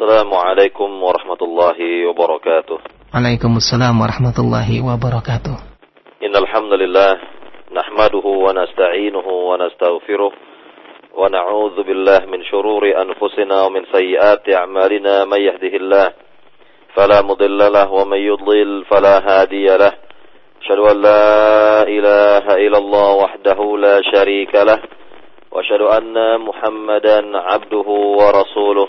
السلام عليكم ورحمة الله وبركاته. عليكم السلام ورحمة الله وبركاته. إن الحمد لله نحمده ونستعينه ونستغفره ونعوذ بالله من شرور أنفسنا ومن سيئات أعمالنا من يهده الله فلا مضل له ومن يضلل فلا هادي له. أشهد أن لا إله إلا الله وحده لا شريك له. وأشهد أن محمدا عبده ورسوله.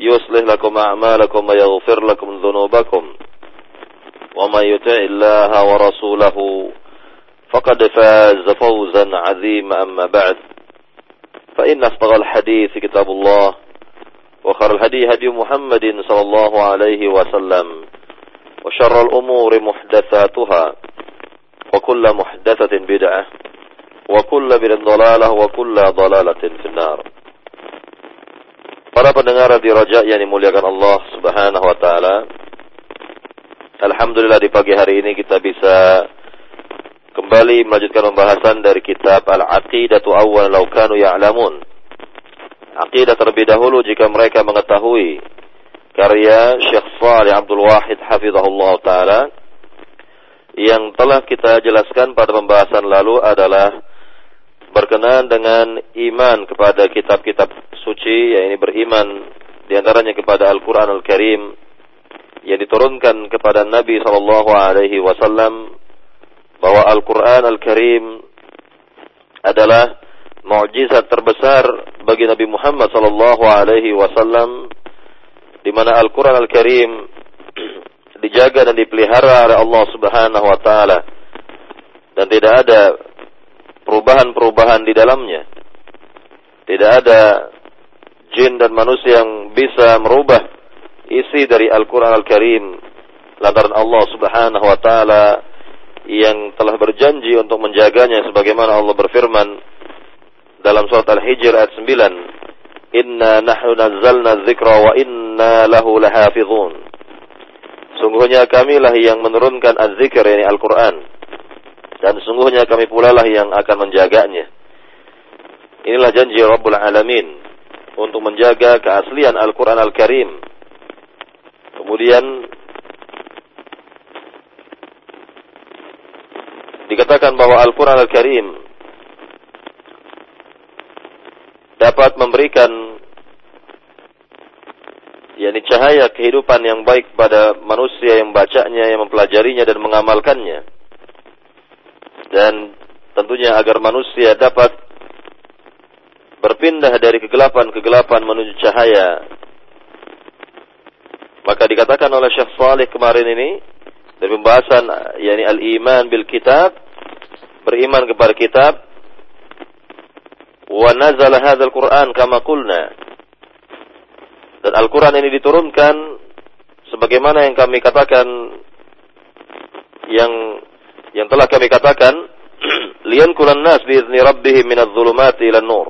يصلح لكم أعمالكم ويغفر لكم ذنوبكم. ومن يطع الله ورسوله فقد فاز فوزا عظيما. أما بعد فإن أصدق الحديث كتاب الله وخير الهدي هدي محمد صلى الله عليه وسلم وشر الأمور محدثاتها وكل محدثة بدعة وكل بدعة ضلالة وكل ضلالة في النار. Para pendengar di Raja yang dimuliakan Allah Subhanahu wa taala. Alhamdulillah di pagi hari ini kita bisa kembali melanjutkan pembahasan dari kitab Al-Aqidatu Awwal Law Kanu Ya'lamun. Aqidah terlebih dahulu jika mereka mengetahui karya Syekh Salih Abdul Wahid hafizahullah taala yang telah kita jelaskan pada pembahasan lalu adalah berkenaan dengan iman kepada kitab-kitab suci, yaitu beriman di antaranya kepada Al-Quran Al-Karim yang diturunkan kepada Nabi Shallallahu Alaihi Wasallam bahwa Al-Quran Al-Karim adalah mukjizat terbesar bagi Nabi Muhammad Shallallahu Alaihi Wasallam di mana Al-Quran Al-Karim dijaga dan dipelihara oleh Allah Subhanahu Wa Taala. Dan tidak ada perubahan-perubahan di dalamnya. Tidak ada jin dan manusia yang bisa merubah isi dari Al-Quran Al-Karim lantaran Allah Subhanahu Wa Taala yang telah berjanji untuk menjaganya sebagaimana Allah berfirman dalam surat Al-Hijr ayat 9 Inna nahnu nazzalna dzikra wa inna lahu lahafizun Sungguhnya kamilah yang menurunkan az-zikr yakni Al-Qur'an dan sungguhnya kami pula lah yang akan menjaganya. Inilah janji Rabbul Alamin untuk menjaga keaslian Al-Quran Al-Karim. Kemudian dikatakan bahwa Al-Quran Al-Karim dapat memberikan yakni cahaya kehidupan yang baik pada manusia yang membacanya, yang mempelajarinya dan mengamalkannya. Dan tentunya agar manusia dapat berpindah dari kegelapan-kegelapan menuju cahaya. Maka dikatakan oleh Syekh Saleh kemarin ini dari pembahasan yakni al-iman bil kitab, beriman kepada kitab wa nazala hadzal Qur'an kama qulna. Dan Al-Qur'an ini diturunkan sebagaimana yang kami katakan yang yang telah kami katakan liyankulan nas biizni rabbihim minadh dhulumati ila nur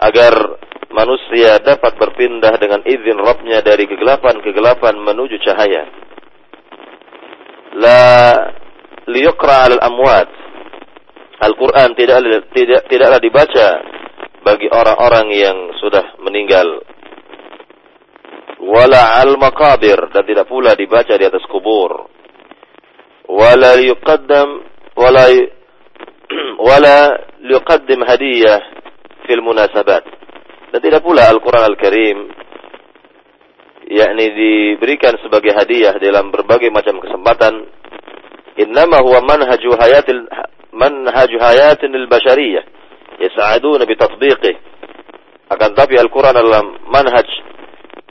agar manusia dapat berpindah dengan izin Rabbnya dari kegelapan-kegelapan menuju cahaya. La liyuqra al amwat. Al-Quran tidak, tidak, tidaklah dibaca bagi orang-orang yang sudah meninggal. Wala al maqabir dan tidak pula dibaca di atas kubur. Wala yuqaddam wala wala liqaddim hadiyah fil munasabat. Dan tidak pula Al-Quran Al-Karim yakni diberikan sebagai hadiah dalam berbagai macam kesempatan. Innama huwa manhaju hayatil manhaju hayatin lil bashariyah yas'aduna bi. Akan tapi Al-Quran adalah manhaj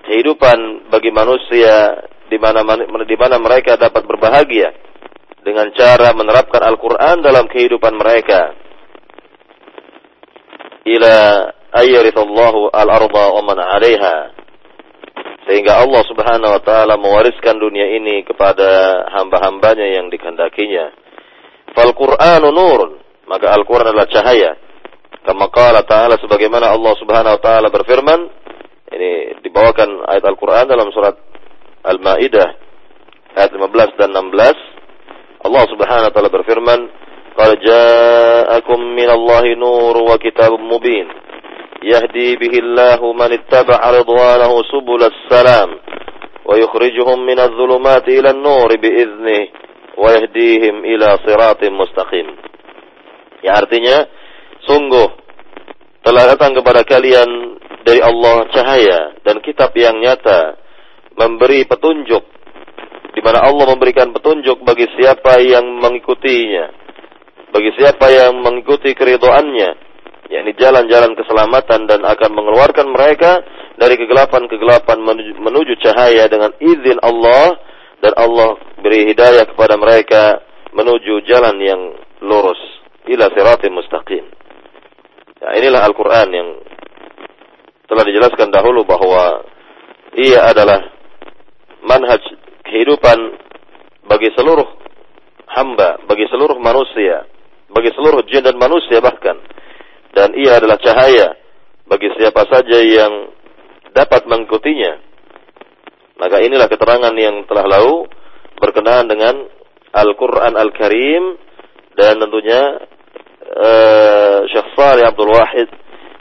kehidupan bagi manusia di mana di mana mereka dapat berbahagia dengan cara menerapkan Al-Quran dalam kehidupan mereka. Ila ayyarithallahu al-arda wa man 'alaiha sehingga Allah Subhanahu wa taala mewariskan dunia ini kepada hamba-hambanya yang dikehendakinya. Fal Qur'anu nurun, maka Al-Qur'an adalah cahaya. Kama qala ta'ala sebagaimana Allah Subhanahu wa taala berfirman, ini dibawakan ayat Al-Qur'an dalam surat Al-Maidah ayat 15 dan 16. Allah Subhanahu wa taala berfirman, "Qad ja'akum minallahi nur wa kitabun mubin." يهدي به الله من اتبع رضوانه سبل السلام ويخرجهم من الظلمات إلى النور بإذنه ويهديهم إلى صراط مستقيم Ya artinya sungguh telah datang kepada kalian dari Allah cahaya dan kitab yang nyata memberi petunjuk di mana Allah memberikan petunjuk bagi siapa yang mengikutinya bagi siapa yang mengikuti keridoannya yakni jalan-jalan keselamatan dan akan mengeluarkan mereka dari kegelapan-kegelapan menuju cahaya dengan izin Allah dan Allah beri hidayah kepada mereka menuju jalan yang lurus ila siratim mustaqim. Ya, inilah Al-Qur'an yang telah dijelaskan dahulu bahwa ia adalah manhaj kehidupan bagi seluruh hamba, bagi seluruh manusia, bagi seluruh jin dan manusia bahkan dan ia adalah cahaya bagi siapa saja yang dapat mengikutinya. Maka inilah keterangan yang telah lalu berkenaan dengan Al-Quran Al-Karim dan tentunya uh, Syekh Salih Abdul Wahid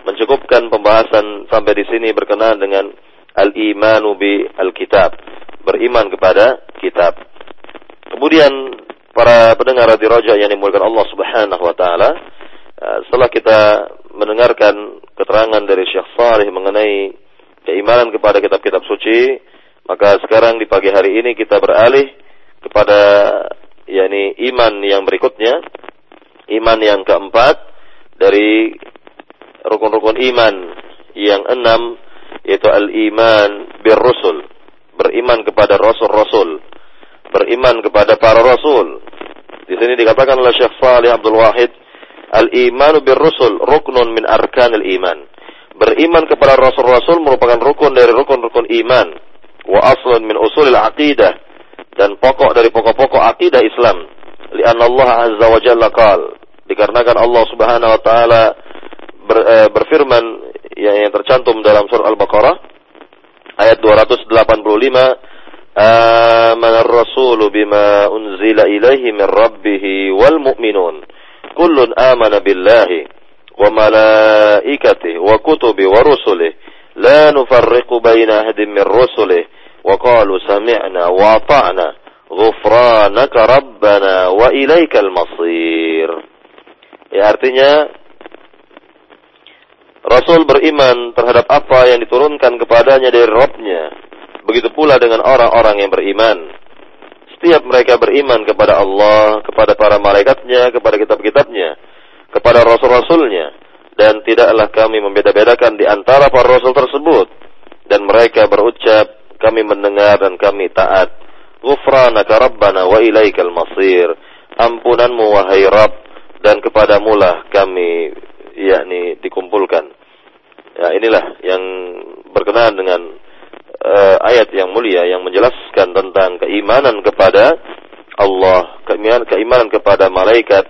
mencukupkan pembahasan sampai di sini berkenaan dengan Al-Imanu bi Al-Kitab, beriman kepada kitab. Kemudian para pendengar di Raja yang dimulakan Allah Subhanahu wa taala, Eh, setelah kita mendengarkan keterangan dari Syekh Salih mengenai keimanan kepada kitab-kitab suci, maka sekarang di pagi hari ini kita beralih kepada yakni iman yang berikutnya, iman yang keempat dari rukun-rukun iman yang enam yaitu al-iman bir rusul, beriman kepada rasul-rasul, beriman kepada para rasul. Di sini dikatakan oleh Syekh Salih Abdul Wahid Al-imanu bir rusul ruknun min arkanil iman. Beriman kepada rasul-rasul merupakan rukun dari rukun-rukun iman. Wa aslun min usulil aqidah. Dan pokok dari pokok-pokok aqidah Islam. Lianna Allah azza wa jalla qal. Dikarenakan Allah subhanahu wa ta'ala ber, eh, berfirman yang, tercantum dalam surah Al-Baqarah. Ayat 285. Amana ar-rasulu bima unzila ilaihi min rabbihi wal mu'minun kullun amana billahi wa malaikatihi wa kutubi wa rusulih la nufarriqu baina ahadin min rusulih wa qalu sami'na wa ata'na ghufranaka rabbana wa ilaikal masir ya artinya Rasul beriman terhadap apa yang diturunkan kepadanya dari Rabbnya. Begitu pula dengan orang-orang yang beriman setiap mereka beriman kepada Allah, kepada para malaikatnya, kepada kitab-kitabnya, kepada rasul-rasulnya, dan tidaklah kami membeda-bedakan di antara para rasul tersebut. Dan mereka berucap, kami mendengar dan kami taat. Ghufranaka Rabbana wa ilaikal masir. Ampunanmu wahai Rabb dan kepadamulah kami yakni dikumpulkan. Ya inilah yang berkenaan dengan uh, ayat yang mulia yang menjelaskan tentang keimanan kepada Allah, keimanan, keimanan kepada malaikat,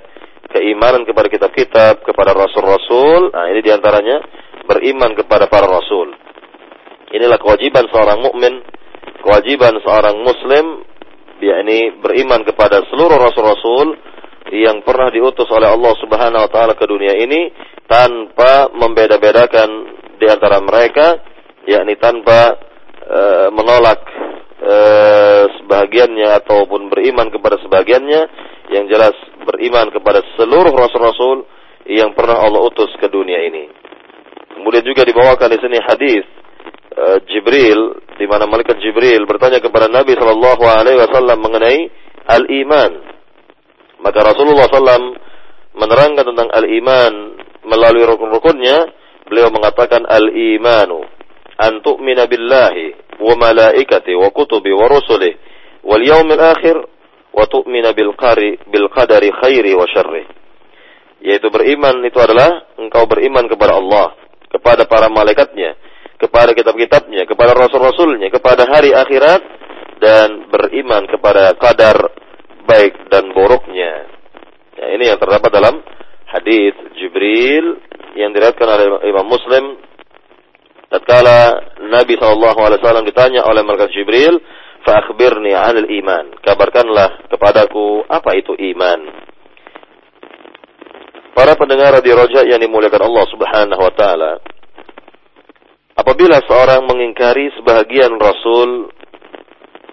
keimanan kepada kitab-kitab, kepada rasul-rasul. Nah, ini di antaranya beriman kepada para rasul. Inilah kewajiban seorang mukmin, kewajiban seorang muslim, yakni beriman kepada seluruh rasul-rasul yang pernah diutus oleh Allah Subhanahu wa taala ke dunia ini tanpa membeda-bedakan di antara mereka, yakni tanpa Eh, menolak e, sebagiannya ataupun beriman kepada sebagiannya yang jelas beriman kepada seluruh rasul-rasul yang pernah Allah utus ke dunia ini. Kemudian juga dibawakan di sini hadis e, Jibril di mana malaikat Jibril bertanya kepada Nabi Shallallahu alaihi wasallam mengenai al-iman. Maka Rasulullah SAW menerangkan tentang al-iman melalui rukun-rukunnya. Beliau mengatakan al-imanu Antu'mina billahi wa malaikati wa kutubi wa rusulih. wal yaumil akhir wa tu'mina bil qari bil qadari khairi wa syarri yaitu beriman itu adalah engkau beriman kepada Allah kepada para malaikatnya kepada kitab-kitabnya kepada rasul-rasulnya kepada hari akhirat dan beriman kepada kadar baik dan buruknya. Ya, ini yang terdapat dalam hadis Jibril yang diriwayatkan oleh Imam Muslim tatkala Nabi SAW ditanya oleh malaikat Jibril, "Fa akhbirni 'anil iman." Kabarkanlah kepadaku apa itu iman. Para pendengar di Roja yang dimuliakan Allah Subhanahu wa taala. Apabila seorang mengingkari sebahagian rasul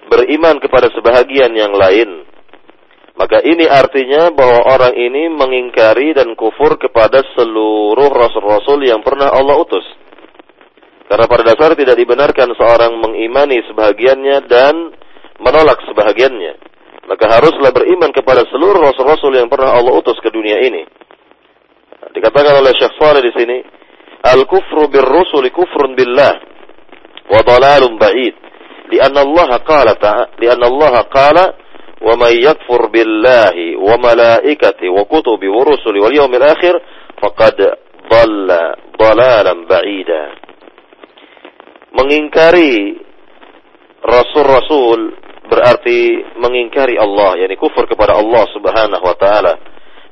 beriman kepada sebahagian yang lain, maka ini artinya bahwa orang ini mengingkari dan kufur kepada seluruh rasul-rasul yang pernah Allah utus. Karena pada dasar tidak dibenarkan seorang mengimani sebahagiannya dan menolak sebahagiannya. Maka haruslah beriman kepada seluruh rasul-rasul yang pernah Allah utus ke dunia ini. Dikatakan oleh Syekh Saleh di sini, al-kufru bir rusuli kufrun billah wa dalalun ba'id. Lianna Allah qala lianna Allah qala malaikati wa kutubi wa rusuli wal yawmil akhir faqad dhalla dhalalan ba'ida mengingkari rasul-rasul berarti mengingkari Allah, yakni kufur kepada Allah Subhanahu wa taala.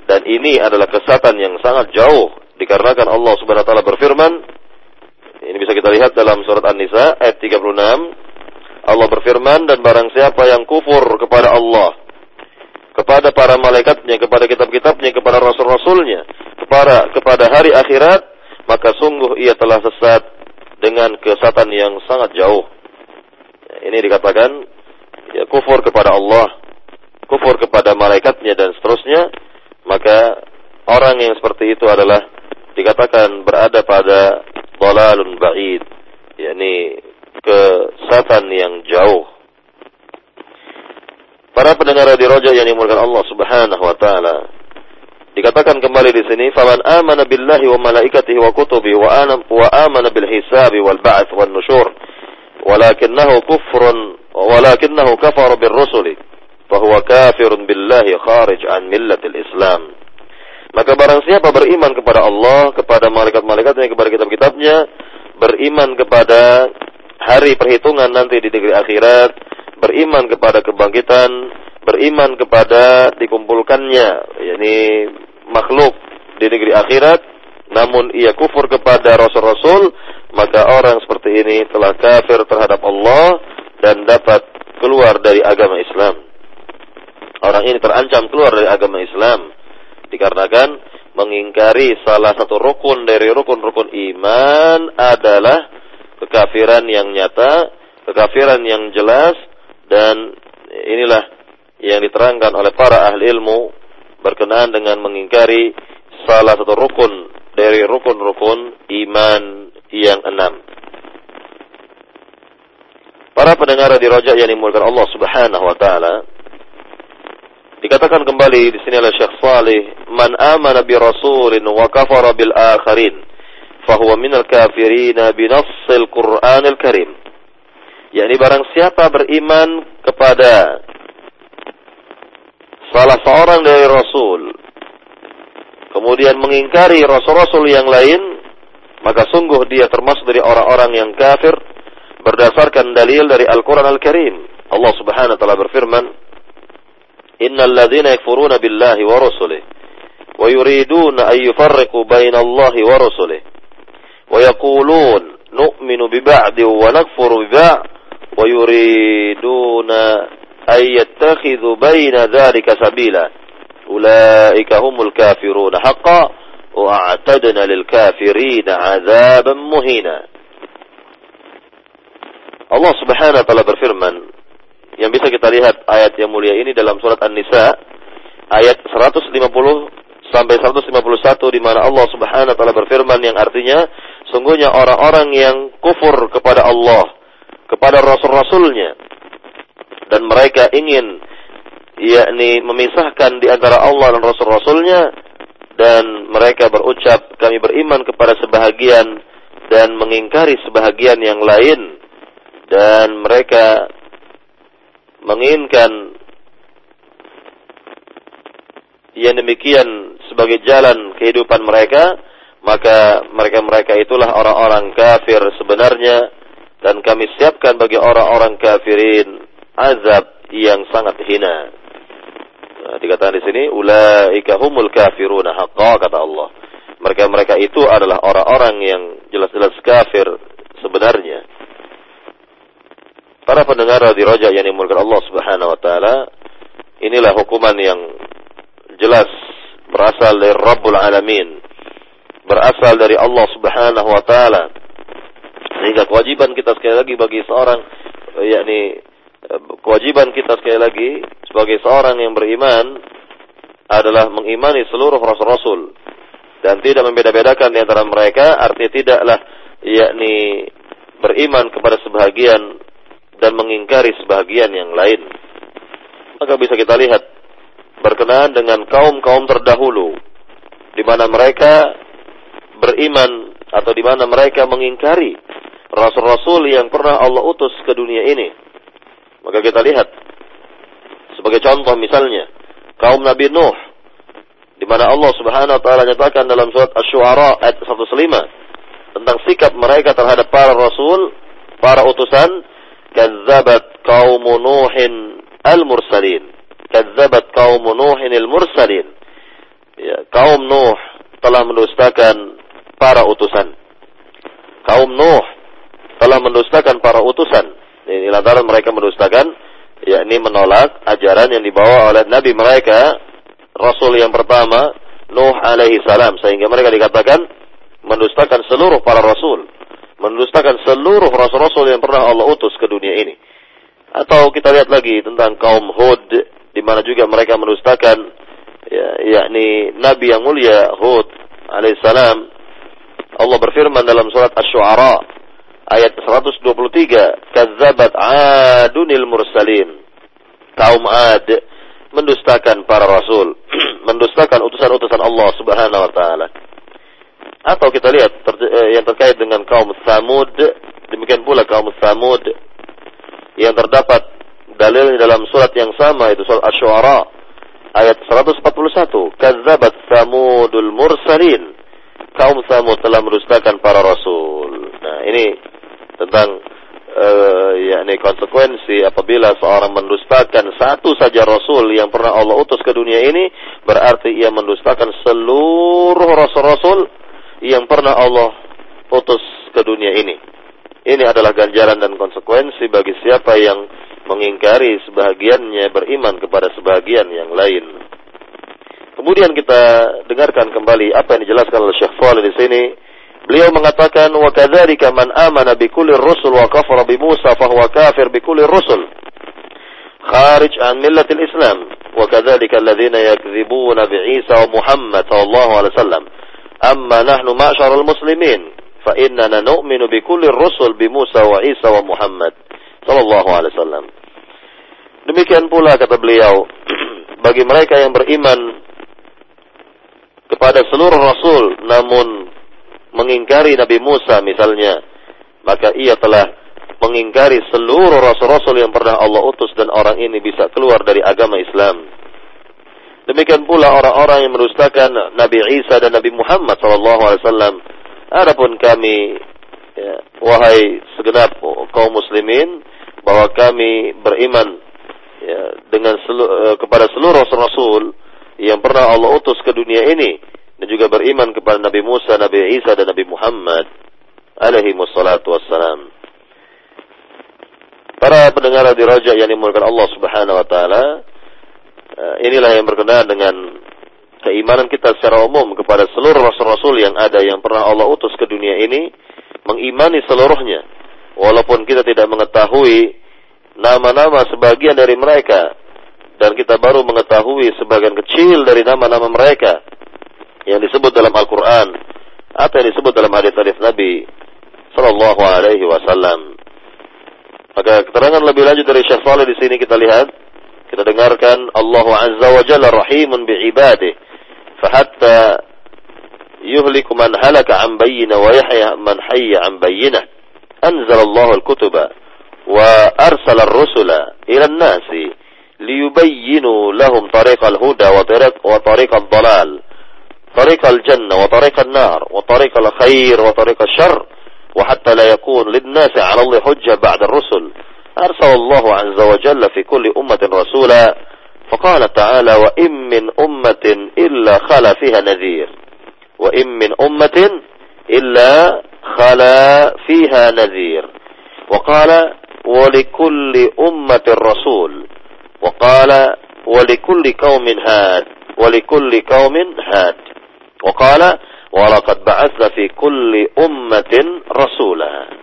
Dan ini adalah kesatan yang sangat jauh dikarenakan Allah Subhanahu wa taala berfirman ini bisa kita lihat dalam surat An-Nisa ayat 36 Allah berfirman dan barang siapa yang kufur kepada Allah kepada para malaikatnya, kepada kitab-kitabnya, kepada rasul-rasulnya, kepada kepada hari akhirat, maka sungguh ia telah sesat dengan kesatan yang sangat jauh. Ini dikatakan ya, kufur kepada Allah, kufur kepada malaikatnya dan seterusnya, maka orang yang seperti itu adalah dikatakan berada pada dalalun ba'id, yakni kesatan yang jauh. Para pendengar di roja yang dimulakan Allah Subhanahu wa taala, Dikatakan kembali di sini, "Faman amana billahi wa malaikatihi wa kutubi wa ana wa amana bil hisabi wal ba'ts wan nusyur, walakinahu kufrun walakinahu kafara bir rusuli, fahuwa kafirun billahi kharij an millatil Islam." Maka barang siapa beriman kepada Allah, kepada malaikat-malaikatnya, kepada kitab-kitabnya, beriman kepada hari perhitungan nanti di negeri akhirat, beriman kepada kebangkitan, beriman kepada dikumpulkannya yakni makhluk di negeri akhirat namun ia kufur kepada rasul-rasul maka orang seperti ini telah kafir terhadap Allah dan dapat keluar dari agama Islam. Orang ini terancam keluar dari agama Islam dikarenakan mengingkari salah satu rukun dari rukun-rukun iman adalah kekafiran yang nyata, kekafiran yang jelas dan inilah yang diterangkan oleh para ahli ilmu berkenaan dengan mengingkari salah satu rukun dari rukun-rukun iman yang enam. Para pendengar di rojak yang dimulakan Allah Subhanahu wa taala dikatakan kembali di sini oleh Syekh Salih, "Man amana bi rasulin wa kafara bil akharin, minal kafirin bi nassil Qur'anil Karim." yakni barang siapa beriman kepada salah seorang dari Rasul kemudian mengingkari Rasul-Rasul yang lain maka sungguh dia termasuk dari orang-orang yang kafir berdasarkan dalil dari Al-Quran Al-Karim Allah subhanahu wa ta'ala berfirman Innal ladhina yakfuruna billahi wa rusulih wa yuriduna an yufarriqu baina Allahi wa rusulih wa yaqulun nu'minu bi ba'di wa nakfuru bi بين wa yuriduna ay yattakhidhu الكافرون dhalika sabila ulaika humul kafiruna haqqan wa a'tadna lil muhina Allah Subhanahu wa taala berfirman yang bisa kita lihat ayat yang mulia ini dalam surat An-Nisa ayat 150 sampai 151 di mana Allah Subhanahu wa taala berfirman yang artinya sungguhnya orang-orang yang kufur kepada Allah kepada rasul-rasulnya. Dan mereka ingin yakni memisahkan di antara Allah dan Rasul-Rasulnya. Dan mereka berucap kami beriman kepada sebahagian dan mengingkari sebahagian yang lain. Dan mereka menginginkan yang demikian sebagai jalan kehidupan mereka maka mereka-mereka itulah orang-orang kafir sebenarnya dan kami siapkan bagi orang-orang kafirin azab yang sangat hina. Nah, dikatakan di sini ulaika humul kafiruna haqqa kata Allah. Mereka-mereka itu adalah orang-orang yang jelas-jelas kafir sebenarnya. Para pendengar di Raja yang dimulakan Allah Subhanahu wa taala, inilah hukuman yang jelas berasal dari Rabbul Alamin. Berasal dari Allah Subhanahu wa taala. Sehingga kewajiban kita sekali lagi bagi seorang yakni kewajiban kita sekali lagi sebagai seorang yang beriman adalah mengimani seluruh rasul-rasul dan tidak membeda-bedakan di antara mereka artinya tidaklah yakni beriman kepada sebahagian dan mengingkari sebahagian yang lain maka bisa kita lihat berkenaan dengan kaum-kaum terdahulu di mana mereka beriman atau di mana mereka mengingkari rasul-rasul yang pernah Allah utus ke dunia ini maka kita lihat sebagai contoh misalnya kaum Nabi Nuh di mana Allah Subhanahu wa taala nyatakan dalam surat Asy-Syu'ara ayat 105 tentang sikap mereka terhadap para rasul, para utusan, kazzabat kaum Nuhin al-mursalin. Kazzabat kaum Nuhin al-mursalin. Ya, kaum Nuh telah mendustakan para utusan. Kaum Nuh telah mendustakan para utusan. Ini lantaran mereka mendustakan, yakni menolak ajaran yang dibawa oleh Nabi mereka Rasul yang pertama Nuh alaihi salam sehingga mereka dikatakan mendustakan seluruh para rasul, mendustakan seluruh rasul-rasul yang pernah Allah utus ke dunia ini. Atau kita lihat lagi tentang kaum Hud di mana juga mereka mendustakan ya, yakni nabi yang mulia Hud alaihi salam. Allah berfirman dalam surat Asy-Syu'ara ayat 123, "Kadzabat 'adunil mursalin." Kaum Ad mendustakan para rasul, mendustakan utusan-utusan Allah Subhanahu wa taala. Atau kita lihat ter, eh, yang terkait dengan kaum Samud, demikian pula kaum Samud yang terdapat dalil dalam surat yang sama itu surat Asy-Syu'ara ayat 141, "Kadzabat Samudul mursalin." Kaum Samud telah mendustakan para rasul. Nah, ini tentang uh, yakni konsekuensi apabila seorang mendustakan satu saja rasul yang pernah Allah utus ke dunia ini berarti ia mendustakan seluruh rasul-rasul yang pernah Allah utus ke dunia ini. Ini adalah ganjaran dan konsekuensi bagi siapa yang mengingkari sebahagiannya beriman kepada sebahagian yang lain. Kemudian kita dengarkan kembali apa yang dijelaskan oleh Syekh Fadil di sini. Beliau mengatakan wa kadzalika man amana bi kulli rusul wa kafara bi Musa fa huwa kafir bi kulli rusul. Kharij an millatil Islam. Wa kadzalika alladhina yakdzibuna bi Isa wa Muhammad sallallahu alaihi wasallam. Amma nahnu ma'syarul muslimin fa innana nu'minu bi kulli rusul bi Musa wa Isa wa Muhammad sallallahu alaihi wasallam. Demikian pula kata beliau bagi mereka yang beriman kepada seluruh rasul namun mengingkari Nabi Musa misalnya, maka ia telah mengingkari seluruh rasul-rasul yang pernah Allah utus dan orang ini bisa keluar dari agama Islam. Demikian pula orang-orang yang mendustakan Nabi Isa dan Nabi Muhammad SAW. Adapun kami, ya, wahai segenap kaum muslimin, bahwa kami beriman ya, dengan selu, uh, kepada seluruh rasul yang pernah Allah utus ke dunia ini dan juga beriman kepada Nabi Musa, Nabi Isa dan Nabi Muhammad alaihi wassalatu wassalam. Para pendengar di Raja yang dimulakan Allah Subhanahu wa taala, eh, inilah yang berkenaan dengan keimanan kita secara umum kepada seluruh rasul-rasul yang ada yang pernah Allah utus ke dunia ini, mengimani seluruhnya. Walaupun kita tidak mengetahui nama-nama sebagian dari mereka dan kita baru mengetahui sebagian kecil dari nama-nama mereka yang disebut dalam Al-Qur'an atau yang disebut dalam hadis-hadis Nabi sallallahu alaihi wasallam. Maka keterangan lebih lanjut dari Syekh Saleh di sini kita lihat, kita dengarkan Allah Azza wa Jalla rahimun bi ibadihi fahatta yuhliku man halaka an bayyina wa yahya man hayya an bayyina. Anzal Allah al-kutuba wa arsala ar-rusula ila an-nasi ليبينوا لهم طريق الهدى وطريق, وطريق الضلال طريق الجنة وطريق النار وطريق الخير وطريق الشر وحتى لا يكون للناس على الله حجة بعد الرسل. أرسل الله عز وجل في كل أمة رسولا فقال تعالى وإن من أمة إلا خلا فيها نذير وإن من أمة إلا خلا فيها نذير. وقال ولكل أمة رسول wa qala wa likulli qaumin had wa likulli qaumin had wa qala wa laqad ba'athna fi kulli ummatin rasula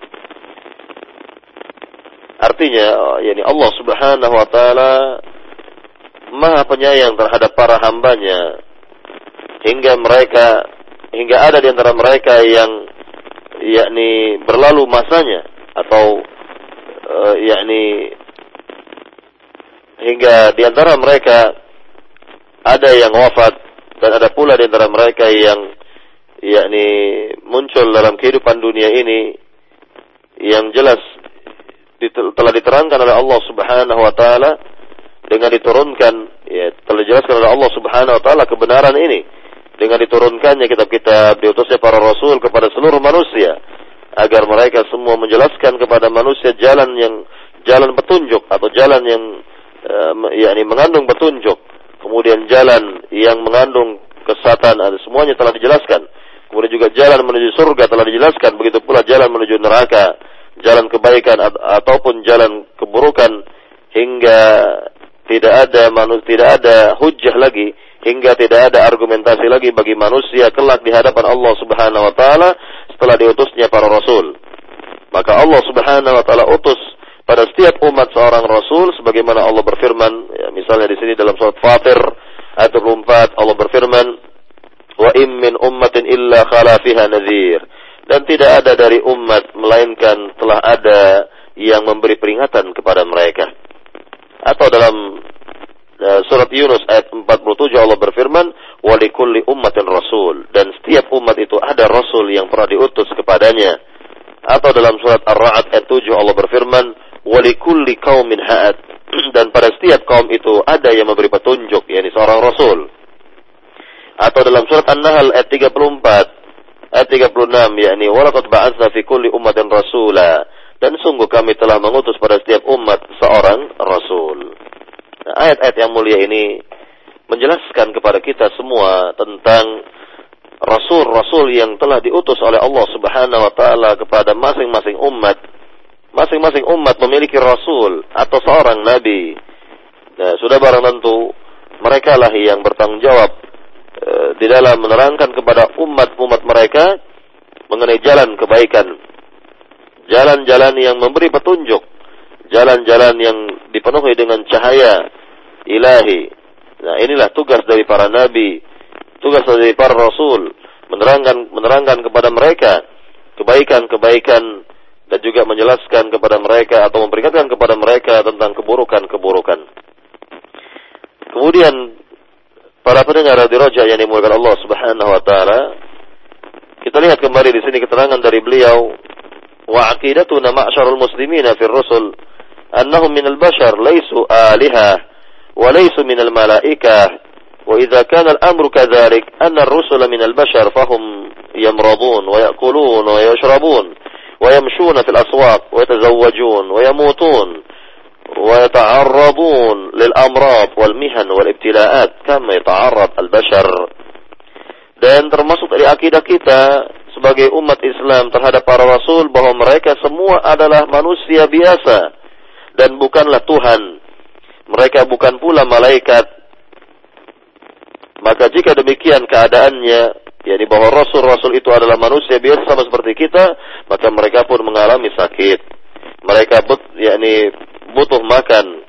Artinya yakni Allah Subhanahu wa taala Maha penyayang terhadap para hambanya. Hingga mereka hingga ada di antara mereka yang yakni berlalu masanya atau e, yakni hingga di antara mereka ada yang wafat dan ada pula di antara mereka yang yakni muncul dalam kehidupan dunia ini yang jelas telah diterangkan oleh Allah Subhanahu wa taala dengan diturunkan ya telah dijelaskan oleh Allah Subhanahu wa taala kebenaran ini dengan diturunkannya kitab-kitab diutusnya para rasul kepada seluruh manusia agar mereka semua menjelaskan kepada manusia jalan yang jalan petunjuk atau jalan yang yakni mengandung petunjuk kemudian jalan yang mengandung kesatan semuanya telah dijelaskan kemudian juga jalan menuju surga telah dijelaskan begitu pula jalan menuju neraka jalan kebaikan ataupun jalan keburukan hingga tidak ada manusia tidak ada hujah lagi hingga tidak ada argumentasi lagi bagi manusia kelak di hadapan Allah Subhanahu wa taala setelah diutusnya para rasul. Maka Allah Subhanahu wa taala utus pada setiap umat seorang rasul sebagaimana Allah berfirman ya, misalnya di sini dalam surat Fatir ayat 24 Allah berfirman wa im min ummatin illa khala fiha nadhir dan tidak ada dari umat melainkan telah ada yang memberi peringatan kepada mereka. Atau dalam uh, surat Yunus ayat 47 Allah berfirman, "Walikulli ummatin rasul." Dan setiap umat itu ada rasul yang pernah diutus kepadanya. Atau dalam surat Ar-Ra'd ayat 7 Allah berfirman, "Walikulli qaumin ha'ad." Dan pada setiap kaum itu ada yang memberi petunjuk, yakni seorang rasul. Atau dalam surat An-Nahl ayat 34, ayat 36 yakni walaqad ba'atsna fi kulli ummatin rasula dan sungguh kami telah mengutus pada setiap umat seorang rasul. Nah, ayat-ayat yang mulia ini menjelaskan kepada kita semua tentang rasul-rasul yang telah diutus oleh Allah Subhanahu wa taala kepada masing-masing umat. Masing-masing umat memiliki rasul atau seorang nabi. Nah, sudah barang tentu mereka lah yang bertanggung jawab Eh, di dalam menerangkan kepada umat-umat mereka mengenai jalan kebaikan. Jalan-jalan yang memberi petunjuk. Jalan-jalan yang dipenuhi dengan cahaya ilahi. Nah, inilah tugas dari para nabi, tugas dari para rasul menerangkan menerangkan kepada mereka kebaikan-kebaikan dan juga menjelaskan kepada mereka atau memperingatkan kepada mereka tentang keburukan-keburukan. Kemudian Para pendengar di Roja yang dimuliakan Allah Subhanahu wa taala, kita lihat kembali di sini keterangan dari beliau wa aqidatuna ma'syarul muslimina fir rusul annahum minal bashar laisu aliha wa laisu minal malaikah wa idza kana al-amru kadhalik anna ar-rusula minal bashar fahum yamradun wa ya'kulun wa yashrabun wa yamshuna fil aswaq wa yatazawwajun wa yamutun ويتعرضون للأمراض والمهن والابتلاءات كما يتعرض البشر dan termasuk dari akidah kita sebagai umat Islam terhadap para rasul bahwa mereka semua adalah manusia biasa dan bukanlah Tuhan. Mereka bukan pula malaikat. Maka jika demikian keadaannya, yakni bahwa rasul-rasul itu adalah manusia biasa sama seperti kita, maka mereka pun mengalami sakit. Mereka but, yakni butuh makan,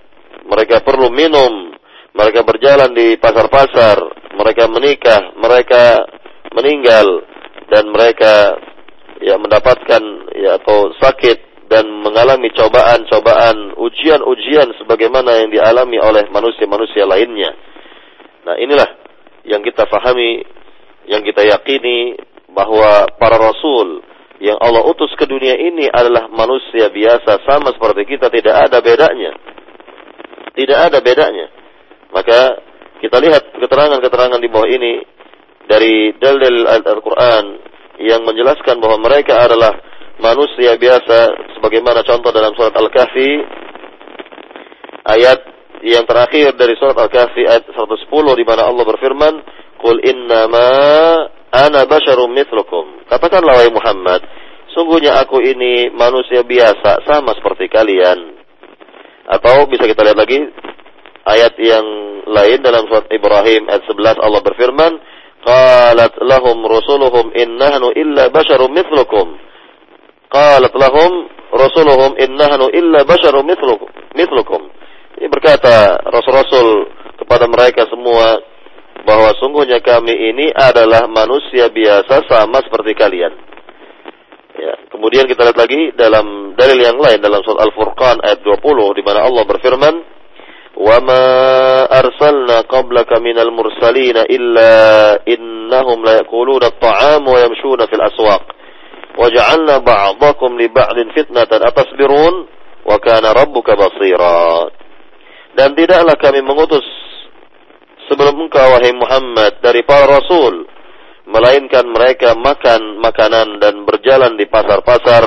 mereka perlu minum, mereka berjalan di pasar-pasar, mereka menikah, mereka meninggal. Dan mereka ya mendapatkan ya atau sakit dan mengalami cobaan-cobaan, ujian-ujian sebagaimana yang dialami oleh manusia-manusia lainnya. Nah, inilah yang kita fahami, yang kita yakini bahwa para rasul yang Allah utus ke dunia ini adalah manusia biasa sama seperti kita tidak ada bedanya. Tidak ada bedanya. Maka kita lihat keterangan-keterangan di bawah ini dari dalil Al-Qur'an yang menjelaskan bahwa mereka adalah manusia biasa sebagaimana contoh dalam surat Al-Kahfi ayat yang terakhir dari surat Al-Kahfi ayat 110 di mana Allah berfirman, "Qul innama ana basyarum mithlukum." Katakanlah wahai Muhammad, sungguhnya aku ini manusia biasa sama seperti kalian. Atau bisa kita lihat lagi ayat yang lain dalam surat Ibrahim ayat 11 Allah berfirman, "Qalat lahum rusuluhum innahnu illa basyarum mithlukum." Qalat lahum rusuluhum innahnu illa basyarum mithlukum. Ini berkata Rasul-Rasul kepada mereka semua bahwa sungguhnya kami ini adalah manusia biasa sama seperti kalian. Ya, kemudian kita lihat lagi dalam dalil yang lain dalam surat Al-Furqan ayat 20 di mana Allah berfirman, "Wa ma arsalna qablaka minal mursalin illa innahum la yaquluna at-ta'am wa yamshuna fil aswaq. Waja'alna ba'dakum li ba'din fitnatan atasbirun wa kana rabbuka basira." Dan tidaklah kami mengutus sebelum engkau wahai Muhammad dari para rasul melainkan mereka makan makanan dan berjalan di pasar-pasar.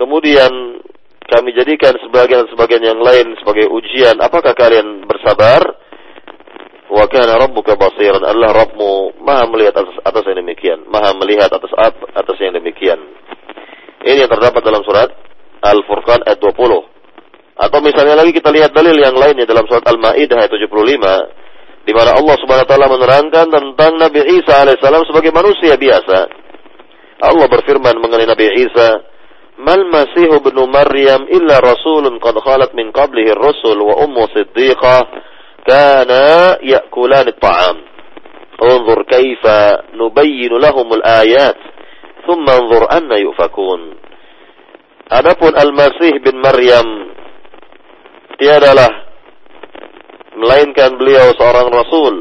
Kemudian kami jadikan sebagian-sebagian yang lain sebagai ujian. Apakah kalian bersabar? Wa kana rabbuka basiran. Allah Rabbmu maha melihat atas, atas yang demikian. Maha melihat atas atas yang demikian. Ini yang terdapat dalam surat Al-Furqan ayat 20 atau misalnya lagi kita lihat dalil yang lainnya dalam surat Al-Maidah ayat 75 di mana Allah Subhanahu wa taala menerangkan tentang Nabi Isa alaihissalam sebagai manusia biasa. Allah berfirman mengenai Nabi Isa, "Mal Masih ibnu Maryam illa rasulun qad khalat min qablihi ar-rusul wa ummu siddiqah kana ya'kulani at-ta'am." Unzur kaifa nubayyinu lahum al-ayat thumma unzur anna yufakun. Adapun Al-Masih bin Maryam tiadalah melainkan beliau seorang rasul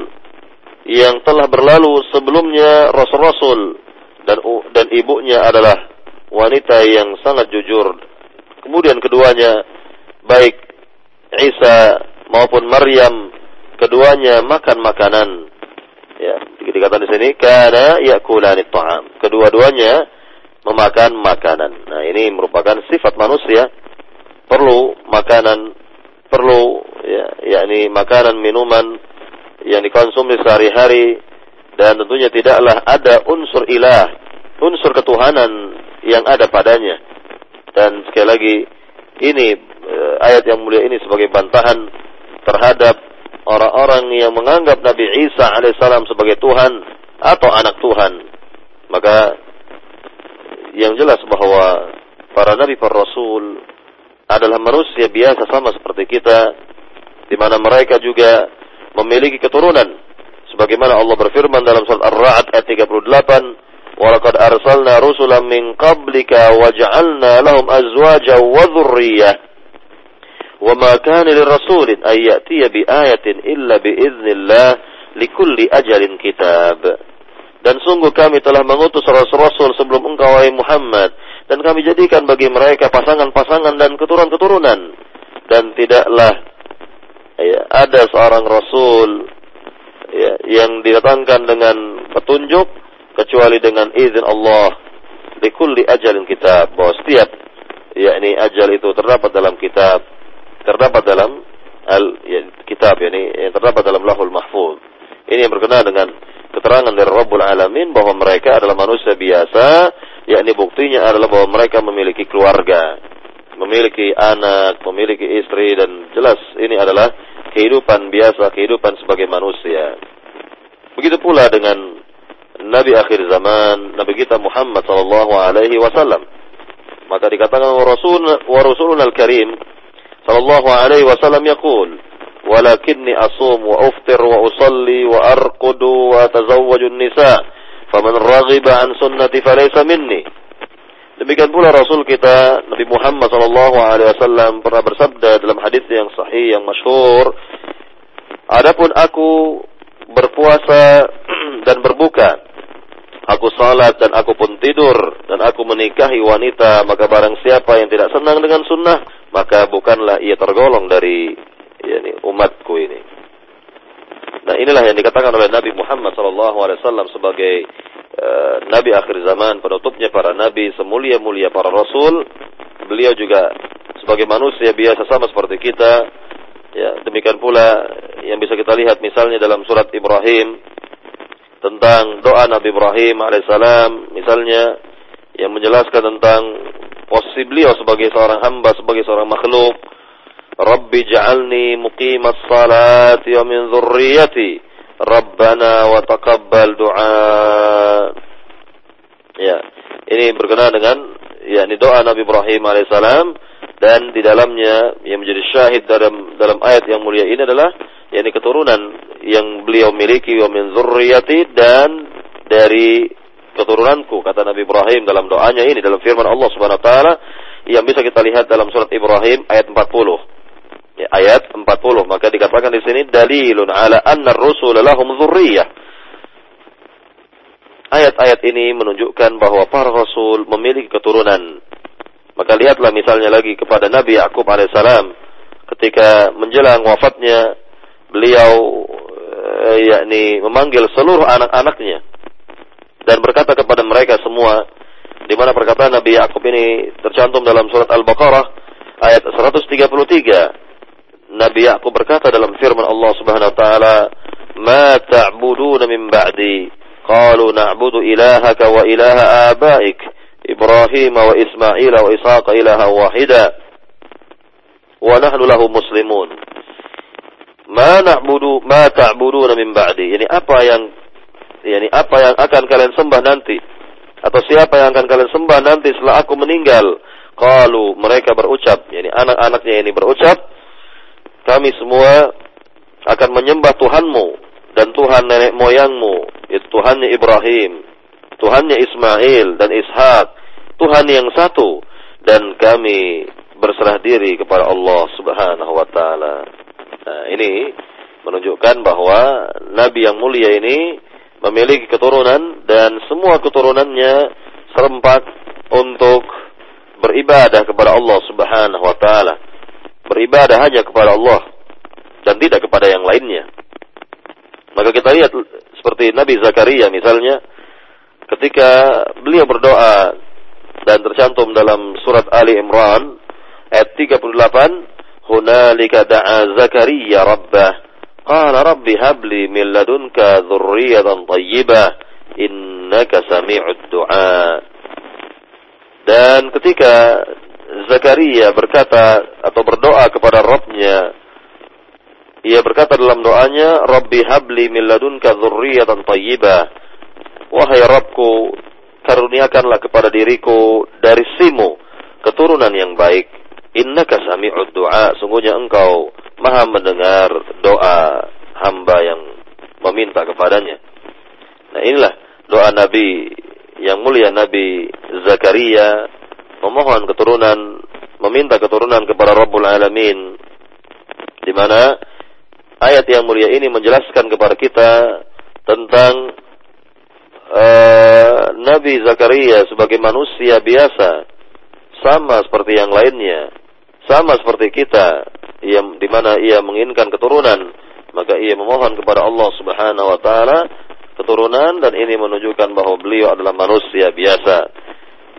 yang telah berlalu sebelumnya rasul-rasul dan dan ibunya adalah wanita yang sangat jujur. Kemudian keduanya baik Isa maupun Maryam keduanya makan makanan. Ya, dikatakan di sini karena yakulani ta'am. Kedua-duanya memakan makanan. Nah, ini merupakan sifat manusia perlu makanan perlu ya yakni makanan minuman yang dikonsumsi sehari-hari dan tentunya tidaklah ada unsur ilah, unsur ketuhanan yang ada padanya. Dan sekali lagi ini eh, ayat yang mulia ini sebagai bantahan terhadap orang-orang yang menganggap Nabi Isa alaihissalam sebagai Tuhan atau anak Tuhan. Maka yang jelas bahwa para nabi para rasul adalah manusia biasa sama seperti kita di mana mereka juga memiliki keturunan. Sebagaimana Allah berfirman dalam surat Ar-Ra'd ayat 38 Walaqad arsalna rusulan min qablika waja'alna lahum azwaja wa dhurriyyah. Wa ma kana lirrasulin ay ya'tiya bi ayatin illa bi idznillah likulli ajalin kitab. Dan sungguh kami telah mengutus rasul-rasul sebelum engkau wahai Muhammad dan kami jadikan bagi mereka pasangan-pasangan dan keturunan-keturunan. Dan tidaklah ya, ada seorang rasul ya, yang didatangkan dengan petunjuk kecuali dengan izin Allah di kulli ajalin kitab. Bahwa setiap yakni ajal itu terdapat dalam kitab terdapat dalam al ya, kitab yakni yang terdapat dalam lahul mahfuz. Ini yang berkenaan dengan keterangan dari Rabbul Alamin bahwa mereka adalah manusia biasa yakni buktinya adalah bahwa mereka memiliki keluarga, memiliki anak, memiliki istri dan jelas ini adalah kehidupan biasa, kehidupan sebagai manusia. Begitu pula dengan Nabi akhir zaman, Nabi kita Muhammad sallallahu alaihi wasallam. Maka dikatakan wa rasul wa rasulun al-karim sallallahu alaihi wasallam yaqul ولكني أصوم وأفطر وأصلي وأرقد وأتزوج النساء Faman raghiba an sunnati falaysa minni. Demikian pula Rasul kita Nabi Muhammad sallallahu alaihi wasallam pernah bersabda dalam hadis yang sahih yang masyhur, "Adapun aku berpuasa dan berbuka, aku salat dan aku pun tidur dan aku menikahi wanita, maka barang siapa yang tidak senang dengan sunnah, maka bukanlah ia tergolong dari yakni umatku ini." Nah inilah yang dikatakan oleh Nabi Muhammad SAW sebagai uh, nabi akhir zaman, penutupnya para nabi, semulia-mulia para rasul. Beliau juga sebagai manusia biasa sama seperti kita. Ya, demikian pula yang bisa kita lihat misalnya dalam surat Ibrahim tentang doa Nabi Ibrahim alaihissalam misalnya yang menjelaskan tentang posisi beliau sebagai seorang hamba, sebagai seorang makhluk. Muqimas salati wa min dhurriyyati. Rabbana wa taqabbal du'a. Ya, ini berkenaan dengan yakni doa Nabi Ibrahim alaihissalam dan di dalamnya yang menjadi syahid dalam dalam ayat yang mulia ini adalah yakni keturunan yang beliau miliki wa min zurriyati dan dari keturunanku kata Nabi Ibrahim dalam doanya ini dalam firman Allah Subhanahu wa taala yang bisa kita lihat dalam surat Ibrahim ayat 40 ya, ayat 40 maka dikatakan di sini dalilun ala anna ar-rusul lahum dzurriyyah ayat-ayat ini menunjukkan bahwa para rasul memiliki keturunan. Maka lihatlah misalnya lagi kepada Nabi Yakub alaihissalam. Ketika menjelang wafatnya beliau eh, yakni memanggil seluruh anak-anaknya. Dan berkata kepada mereka semua di mana perkataan Nabi Yakub ini tercantum dalam surat Al-Baqarah ayat 133 Nabi Yakub berkata dalam firman Allah Subhanahu wa taala, "Ma ta'buduna min ba'di?" Qalu na'budu ilahaka wa ilaha abaik Ibrahim wa Ismail wa Ishaq ilaha wahida wa nahnu lahu muslimun. Ma na'budu ma ta'buduna min ba'di. Yani apa yang yani apa yang akan kalian sembah nanti atau siapa yang akan kalian sembah nanti setelah aku meninggal? Qalu mereka berucap, yani anak-anaknya ini berucap, kami semua akan menyembah Tuhanmu dan Tuhan nenek moyangmu, itu Tuhannya Ibrahim, Tuhannya Ismail dan Ishak, Tuhan yang satu dan kami berserah diri kepada Allah Subhanahu wa taala. Nah, ini menunjukkan bahwa nabi yang mulia ini memiliki keturunan dan semua keturunannya serempak untuk beribadah kepada Allah Subhanahu wa taala beribadah hanya kepada Allah dan tidak kepada yang lainnya. Maka kita lihat seperti Nabi Zakaria misalnya ketika beliau berdoa dan tercantum dalam surat Ali Imran ayat 38 hunalika da'a Zakaria rabbah. Qala rabbi habli min ladunka dzurriyyatan thayyibah innaka sami'ud du'a. Dan ketika Zakaria berkata atau berdoa kepada Rabbnya. Ia berkata dalam doanya, Rabbi habli min ladunka dzurriyyatan thayyibah. Wahai Rabbku, karuniakanlah kepada diriku dari simu keturunan yang baik. Innaka sami'ud du'a. Sungguhnya engkau maha mendengar doa hamba yang meminta kepadanya. Nah inilah doa Nabi yang mulia Nabi Zakaria memohon keturunan, meminta keturunan kepada Rabbul Alamin. Di mana ayat yang mulia ini menjelaskan kepada kita tentang uh, Nabi Zakaria sebagai manusia biasa sama seperti yang lainnya, sama seperti kita yang di mana ia menginginkan keturunan, maka ia memohon kepada Allah Subhanahu wa taala keturunan dan ini menunjukkan bahwa beliau adalah manusia biasa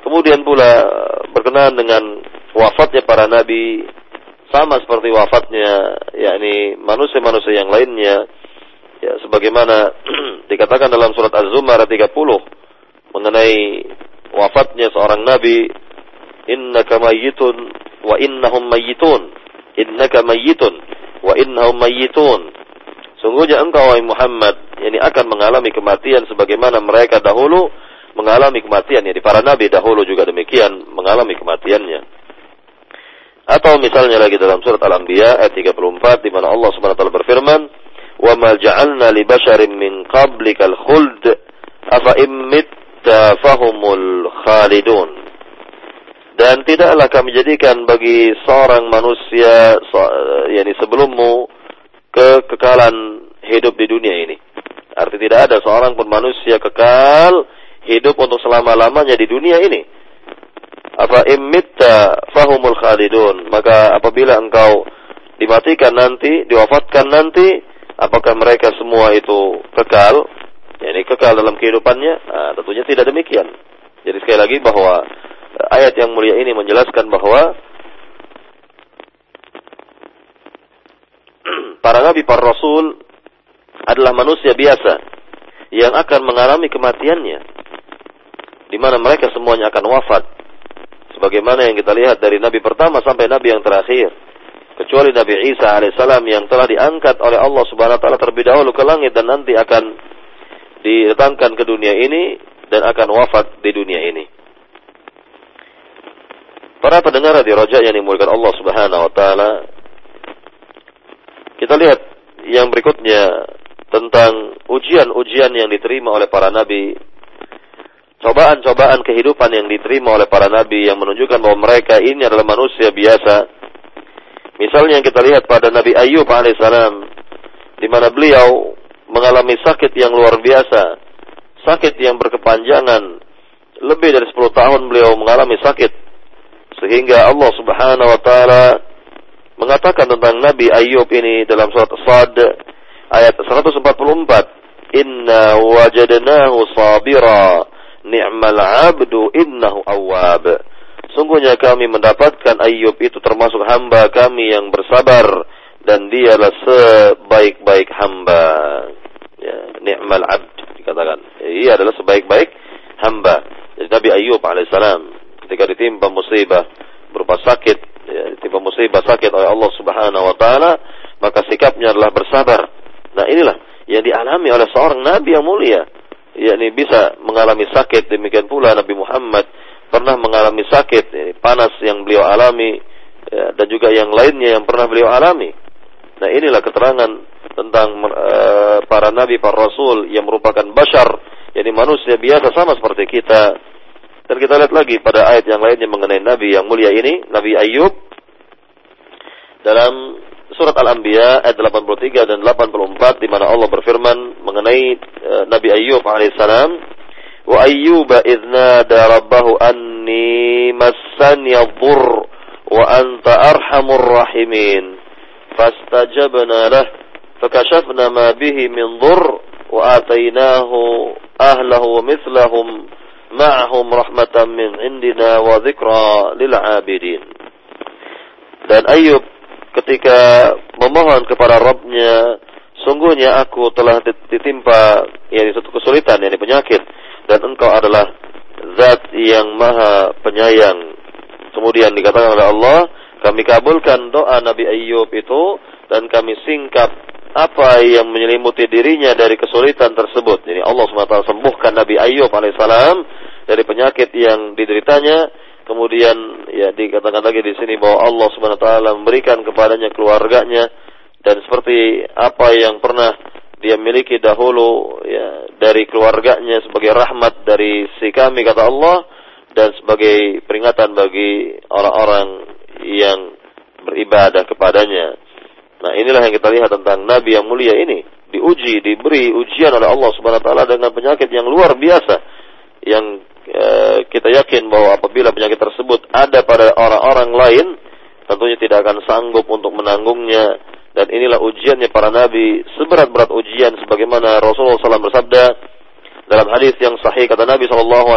Kemudian pula berkenaan dengan wafatnya para nabi sama seperti wafatnya yakni manusia-manusia yang lainnya ya sebagaimana dikatakan dalam surat Az-Zumar 30 mengenai wafatnya seorang nabi innaka mayyitun wa innahum mayyitun. Innaka mayyitun wa innahum mayyitun. Sungguhnya engkau wahai Muhammad ini akan mengalami kematian sebagaimana mereka dahulu mengalami kematian. Jadi para nabi dahulu juga demikian mengalami kematiannya. Atau misalnya lagi dalam surat Al-Anbiya ayat 34 di mana Allah Subhanahu wa taala berfirman, "Wa ma ja'alna li basharin min qablikal khuld afa fahumul khalidun." Dan tidaklah kami jadikan bagi seorang manusia yakni sebelummu kekekalan hidup di dunia ini. Arti tidak ada seorang pun manusia kekal hidup untuk selama-lamanya di dunia ini. Apa imitta fahumul khalidun. Maka apabila engkau dimatikan nanti, diwafatkan nanti, apakah mereka semua itu kekal? ya, ini kekal dalam kehidupannya, nah, tentunya tidak demikian. Jadi sekali lagi bahwa eh, ayat yang mulia ini menjelaskan bahwa para nabi, para rasul adalah manusia biasa yang akan mengalami kematiannya. Di mana mereka semuanya akan wafat. Sebagaimana yang kita lihat dari nabi pertama sampai nabi yang terakhir. Kecuali Nabi Isa alaihissalam yang telah diangkat oleh Allah subhanahu wa ta'ala terlebih dahulu ke langit dan nanti akan didatangkan ke dunia ini dan akan wafat di dunia ini. Para pendengar di rojak yang dimulakan Allah subhanahu wa ta'ala kita lihat yang berikutnya tentang ujian-ujian yang diterima oleh para nabi, cobaan-cobaan kehidupan yang diterima oleh para nabi yang menunjukkan bahwa mereka ini adalah manusia biasa. Misalnya yang kita lihat pada Nabi Ayub alaihissalam, di mana beliau mengalami sakit yang luar biasa, sakit yang berkepanjangan, lebih dari 10 tahun beliau mengalami sakit, sehingga Allah Subhanahu Wa Taala mengatakan tentang Nabi Ayub ini dalam surat Sad ayat 144 Inna wajadnahu sabira ni'mal abdu innahu awwab Sungguhnya kami mendapatkan Ayub itu termasuk hamba kami yang bersabar dan dialah sebaik-baik hamba. Ya, ni'mal abd dikatakan. Ia adalah sebaik-baik hamba. Jadi Nabi Ayub alaihissalam ketika ditimpa musibah berupa sakit ya, tiba musibah sakit oleh Allah Subhanahu wa taala, maka sikapnya adalah bersabar. Nah, inilah yang dialami oleh seorang nabi yang mulia, yakni bisa mengalami sakit. Demikian pula Nabi Muhammad pernah mengalami sakit, panas yang beliau alami ya, dan juga yang lainnya yang pernah beliau alami. Nah, inilah keterangan tentang uh, para nabi, para rasul yang merupakan bashar, yakni manusia biasa sama seperti kita. Dan kita lihat lagi pada ayat yang lainnya mengenai Nabi yang mulia ini, Nabi Ayub dalam surat Al-Anbiya ayat 83 dan 84 di mana Allah berfirman mengenai uh, Nabi Ayub alaihissalam, "Wa Ayyub idna nada rabbahu anni massani dhur wa anta arhamur rahimin." Fastajabna lah fakashafna ma bihi min dhur wa atainahu ahlahu wa mithlahum ma'ahum rahmatan min indina wa dzikra lil 'abidin. Dan Ayub ketika memohon kepada Rabbnya, sungguhnya aku telah ditimpa yakni satu kesulitan, yakni penyakit, dan engkau adalah zat yang maha penyayang. Kemudian dikatakan oleh Allah, kami kabulkan doa Nabi Ayub itu dan kami singkap apa yang menyelimuti dirinya dari kesulitan tersebut. Jadi Allah SWT sembuhkan Nabi Ayub alaihissalam dari penyakit yang dideritanya. Kemudian ya dikatakan lagi di sini bahwa Allah SWT memberikan kepadanya keluarganya dan seperti apa yang pernah dia miliki dahulu ya dari keluarganya sebagai rahmat dari si kami kata Allah dan sebagai peringatan bagi orang-orang yang beribadah kepadanya. Nah, inilah yang kita lihat tentang Nabi yang mulia ini. Diuji, diberi ujian oleh Allah Subhanahu wa taala dengan penyakit yang luar biasa yang kita yakin bahwa apabila penyakit tersebut ada pada orang-orang lain, tentunya tidak akan sanggup untuk menanggungnya. Dan inilah ujiannya para nabi seberat-berat ujian sebagaimana Rasulullah SAW bersabda dalam hadis yang sahih kata Nabi SAW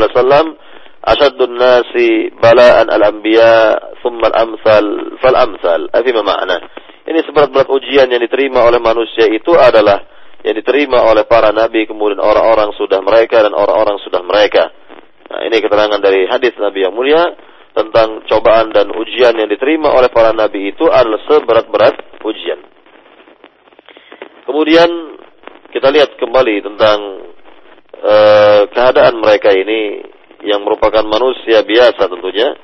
ashaddun nasi bala'an al-anbiya thumma al-amsal fal-amsal afima ma'na ini seberat-berat ujian yang diterima oleh manusia itu adalah yang diterima oleh para nabi, kemudian orang-orang sudah mereka dan orang-orang sudah mereka. Nah, ini keterangan dari hadis Nabi yang mulia tentang cobaan dan ujian yang diterima oleh para nabi itu adalah seberat-berat ujian. Kemudian kita lihat kembali tentang uh, keadaan mereka ini yang merupakan manusia biasa tentunya.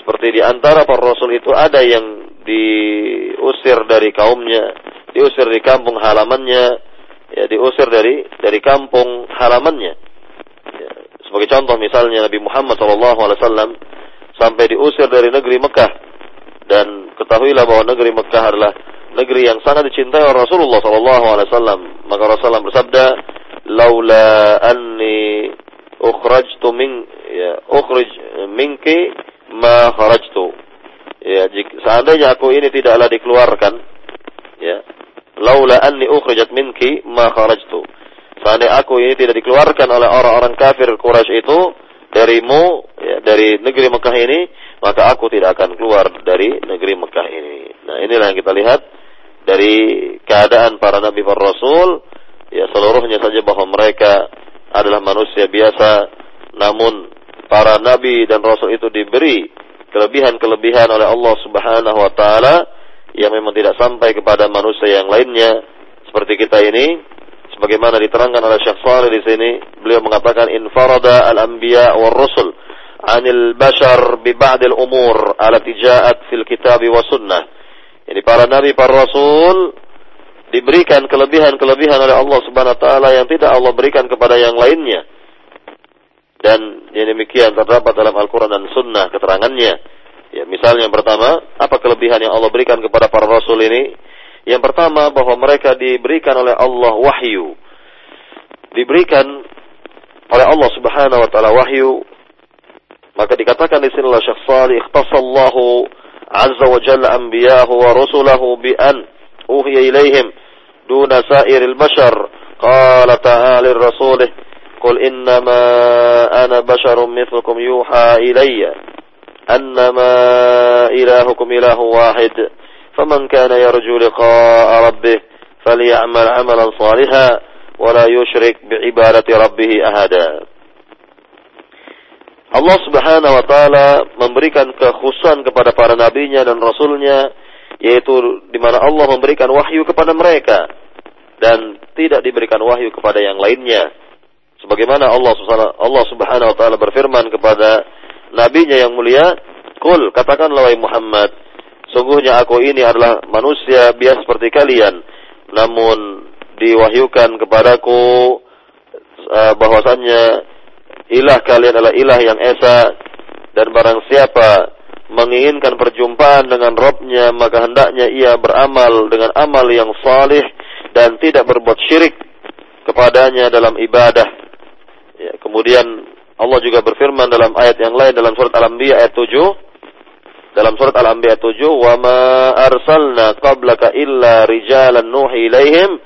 Seperti di antara para rasul itu ada yang diusir dari kaumnya, diusir dari kampung halamannya, ya diusir dari dari kampung halamannya. Sebagai contoh misalnya Nabi Muhammad SAW sampai diusir dari negeri Mekah dan ketahuilah bahwa negeri Mekah adalah negeri yang sangat dicintai oleh Rasulullah SAW. Maka Rasulullah bersabda, "Laula anni ukhrajtu min ya ukhrij minki ma kharajtu." ya jika, seandainya aku ini tidaklah dikeluarkan ya laula anni ukhrijat minki ma kharajtu seandainya aku ini tidak dikeluarkan oleh orang-orang kafir Quraisy itu darimu ya, dari negeri Mekah ini, maka aku tidak akan keluar dari negeri Mekah ini. Nah, inilah yang kita lihat dari keadaan para nabi para rasul ya seluruhnya saja bahwa mereka adalah manusia biasa namun para nabi dan rasul itu diberi kelebihan-kelebihan oleh Allah Subhanahu wa taala yang memang tidak sampai kepada manusia yang lainnya seperti kita ini sebagaimana diterangkan oleh Syekh Saleh di sini beliau mengatakan infarada al-anbiya war rusul anil bashar bi ba'd al-umur allati ja'at fil kitab wa sunnah jadi para nabi para rasul diberikan kelebihan-kelebihan oleh Allah Subhanahu wa taala yang tidak Allah berikan kepada yang lainnya dan yang demikian terdapat dalam Al-Quran dan Sunnah keterangannya. Ya, misalnya yang pertama, apa kelebihan yang Allah berikan kepada para Rasul ini? Yang pertama bahwa mereka diberikan oleh Allah wahyu. Diberikan oleh Allah Subhanahu wa taala wahyu. Maka dikatakan di sini oleh Syekh Salih, "Ikhtasallahu azza wa jalla anbiya'ahu wa rusulahu bi an uhiya ilaihim duna sa'iril bashar." Qala ta'ala rasulih قل إنما أنا بشر مثلكم يوحى إلي أنما إلهكم إله واحد فمن كان يرجو لقاء ربه فليعمل عملا صالحا ولا يشرك بعبادة ربه أحدا Allah subhanahu wa ta'ala memberikan kekhususan kepada para nabinya dan rasulnya yaitu di mana Allah memberikan wahyu kepada mereka dan tidak diberikan wahyu kepada yang lainnya sebagaimana Allah Allah Subhanahu wa taala berfirman kepada nabinya yang mulia Kul katakanlah wahai Muhammad Sungguhnya aku ini adalah manusia biasa seperti kalian, namun diwahyukan kepadaku uh, bahwasannya ilah kalian adalah ilah yang esa dan barang siapa menginginkan perjumpaan dengan Robnya maka hendaknya ia beramal dengan amal yang salih dan tidak berbuat syirik kepadanya dalam ibadah. Ya, kemudian Allah juga berfirman dalam ayat yang lain dalam surat Al-Anbiya ayat 7 dalam surat Al-Anbiya 7, "Wa ma arsalna qablaka illa rijalan nuhi ilaihim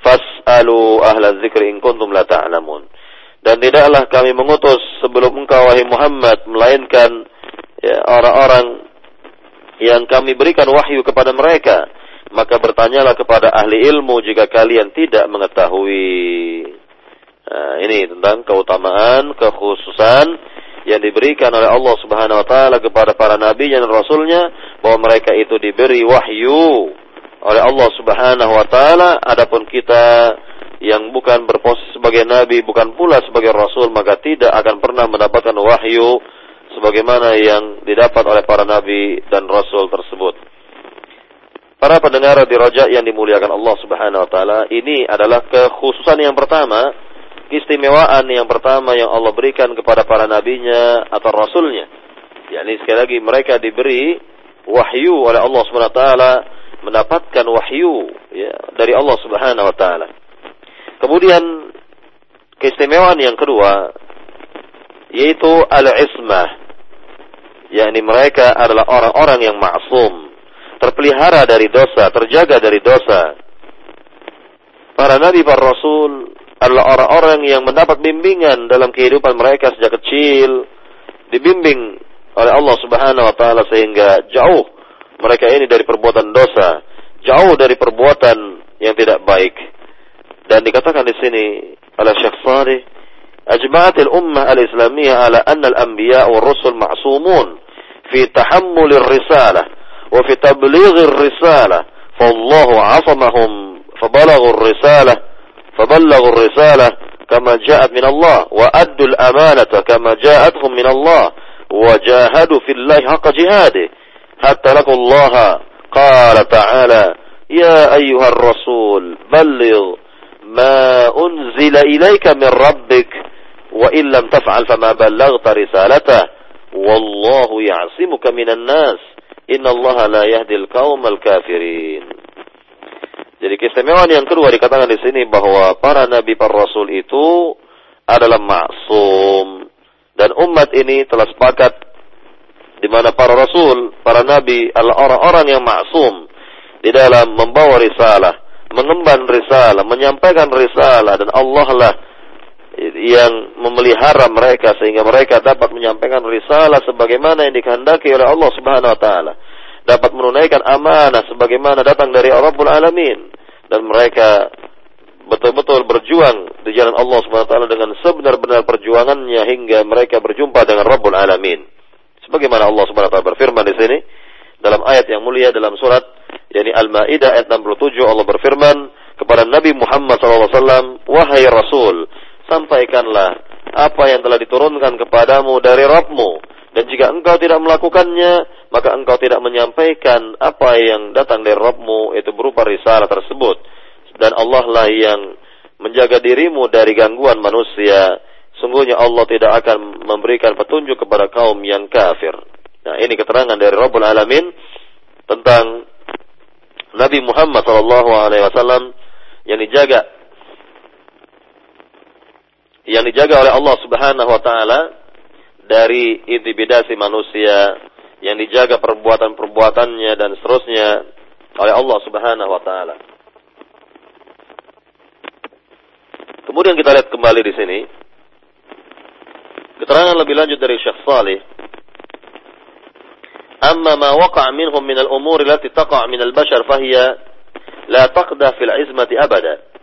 fas'alu ahla dzikri in kuntum la ta'lamun." Dan tidaklah kami mengutus sebelum engkau wahai Muhammad melainkan ya, orang-orang yang kami berikan wahyu kepada mereka, maka bertanyalah kepada ahli ilmu jika kalian tidak mengetahui. Nah, ini tentang keutamaan, kekhususan yang diberikan oleh Allah Subhanahu wa taala kepada para nabi dan rasulnya bahwa mereka itu diberi wahyu oleh Allah Subhanahu wa taala adapun kita yang bukan berposisi sebagai nabi bukan pula sebagai rasul maka tidak akan pernah mendapatkan wahyu sebagaimana yang didapat oleh para nabi dan rasul tersebut. Para pendengar di rojak yang dimuliakan Allah Subhanahu wa taala, ini adalah kekhususan yang pertama keistimewaan yang pertama yang Allah berikan kepada para nabinya atau rasulnya. yakni sekali lagi mereka diberi wahyu oleh Allah Subhanahu wa taala mendapatkan wahyu ya, dari Allah Subhanahu wa taala. Kemudian keistimewaan yang kedua yaitu al-ismah yakni mereka adalah orang-orang yang maksum terpelihara dari dosa terjaga dari dosa para nabi para rasul adalah orang-orang yang mendapat bimbingan dalam kehidupan mereka sejak kecil, dibimbing oleh Allah Subhanahu wa taala sehingga jauh mereka ini dari perbuatan dosa, jauh dari perbuatan yang tidak baik. Dan dikatakan di sini oleh Syekh Salih, أجمعت الأمة الإسلامية على أن الأنبياء والرسل معصومون في تحمل الرسالة وفي تبليغ الرسالة فالله عصمهم فبلغوا الرسالة فبلغوا الرسالة كما جاءت من الله وأدوا الأمانة كما جاءتهم من الله وجاهدوا في الله حق جهاده. حتى لقوا الله؟ قال تعالى يا أيها الرسول بلغ ما أنزل إليك من ربك وإن لم تفعل فما بلغت رسالته. والله يعصمك من الناس. إن الله لا يهدي القوم الكافرين. Jadi keistimewaan yang kedua dikatakan di sini bahwa para nabi para rasul itu adalah maksum dan umat ini telah sepakat di mana para rasul, para nabi adalah orang-orang yang maksum di dalam membawa risalah, mengemban risalah, menyampaikan risalah dan Allah lah yang memelihara mereka sehingga mereka dapat menyampaikan risalah sebagaimana yang dikehendaki oleh Allah Subhanahu wa taala. Dapat menunaikan amanah sebagaimana datang dari Rabbul Alamin dan mereka betul-betul berjuang di jalan Allah Subhanahu wa taala dengan sebenar-benar perjuangannya hingga mereka berjumpa dengan Rabbul Alamin. Sebagaimana Allah Subhanahu wa taala berfirman di sini dalam ayat yang mulia dalam surat yakni Al-Maidah ayat 67 Allah berfirman kepada Nabi Muhammad SAW, wahai Rasul, sampaikanlah apa yang telah diturunkan kepadamu dari Rabbmu. Dan jika engkau tidak melakukannya, maka engkau tidak menyampaikan apa yang datang dari Rabbmu, itu berupa risalah tersebut. Dan Allah lah yang menjaga dirimu dari gangguan manusia. Sungguhnya Allah tidak akan memberikan petunjuk kepada kaum yang kafir. Nah ini keterangan dari Rabbul Alamin tentang Nabi Muhammad SAW yang dijaga yang dijaga oleh Allah Subhanahu wa taala dari intimidasi manusia, yang dijaga perbuatan-perbuatannya dan seterusnya oleh Allah Subhanahu wa taala. Kemudian kita lihat kembali di sini keterangan lebih lanjut dari Syekh Salih. Amma ma waqa'a minhum min al-umur allati taqa' min al-bashar fahiya la taqda fil 'izmati abada.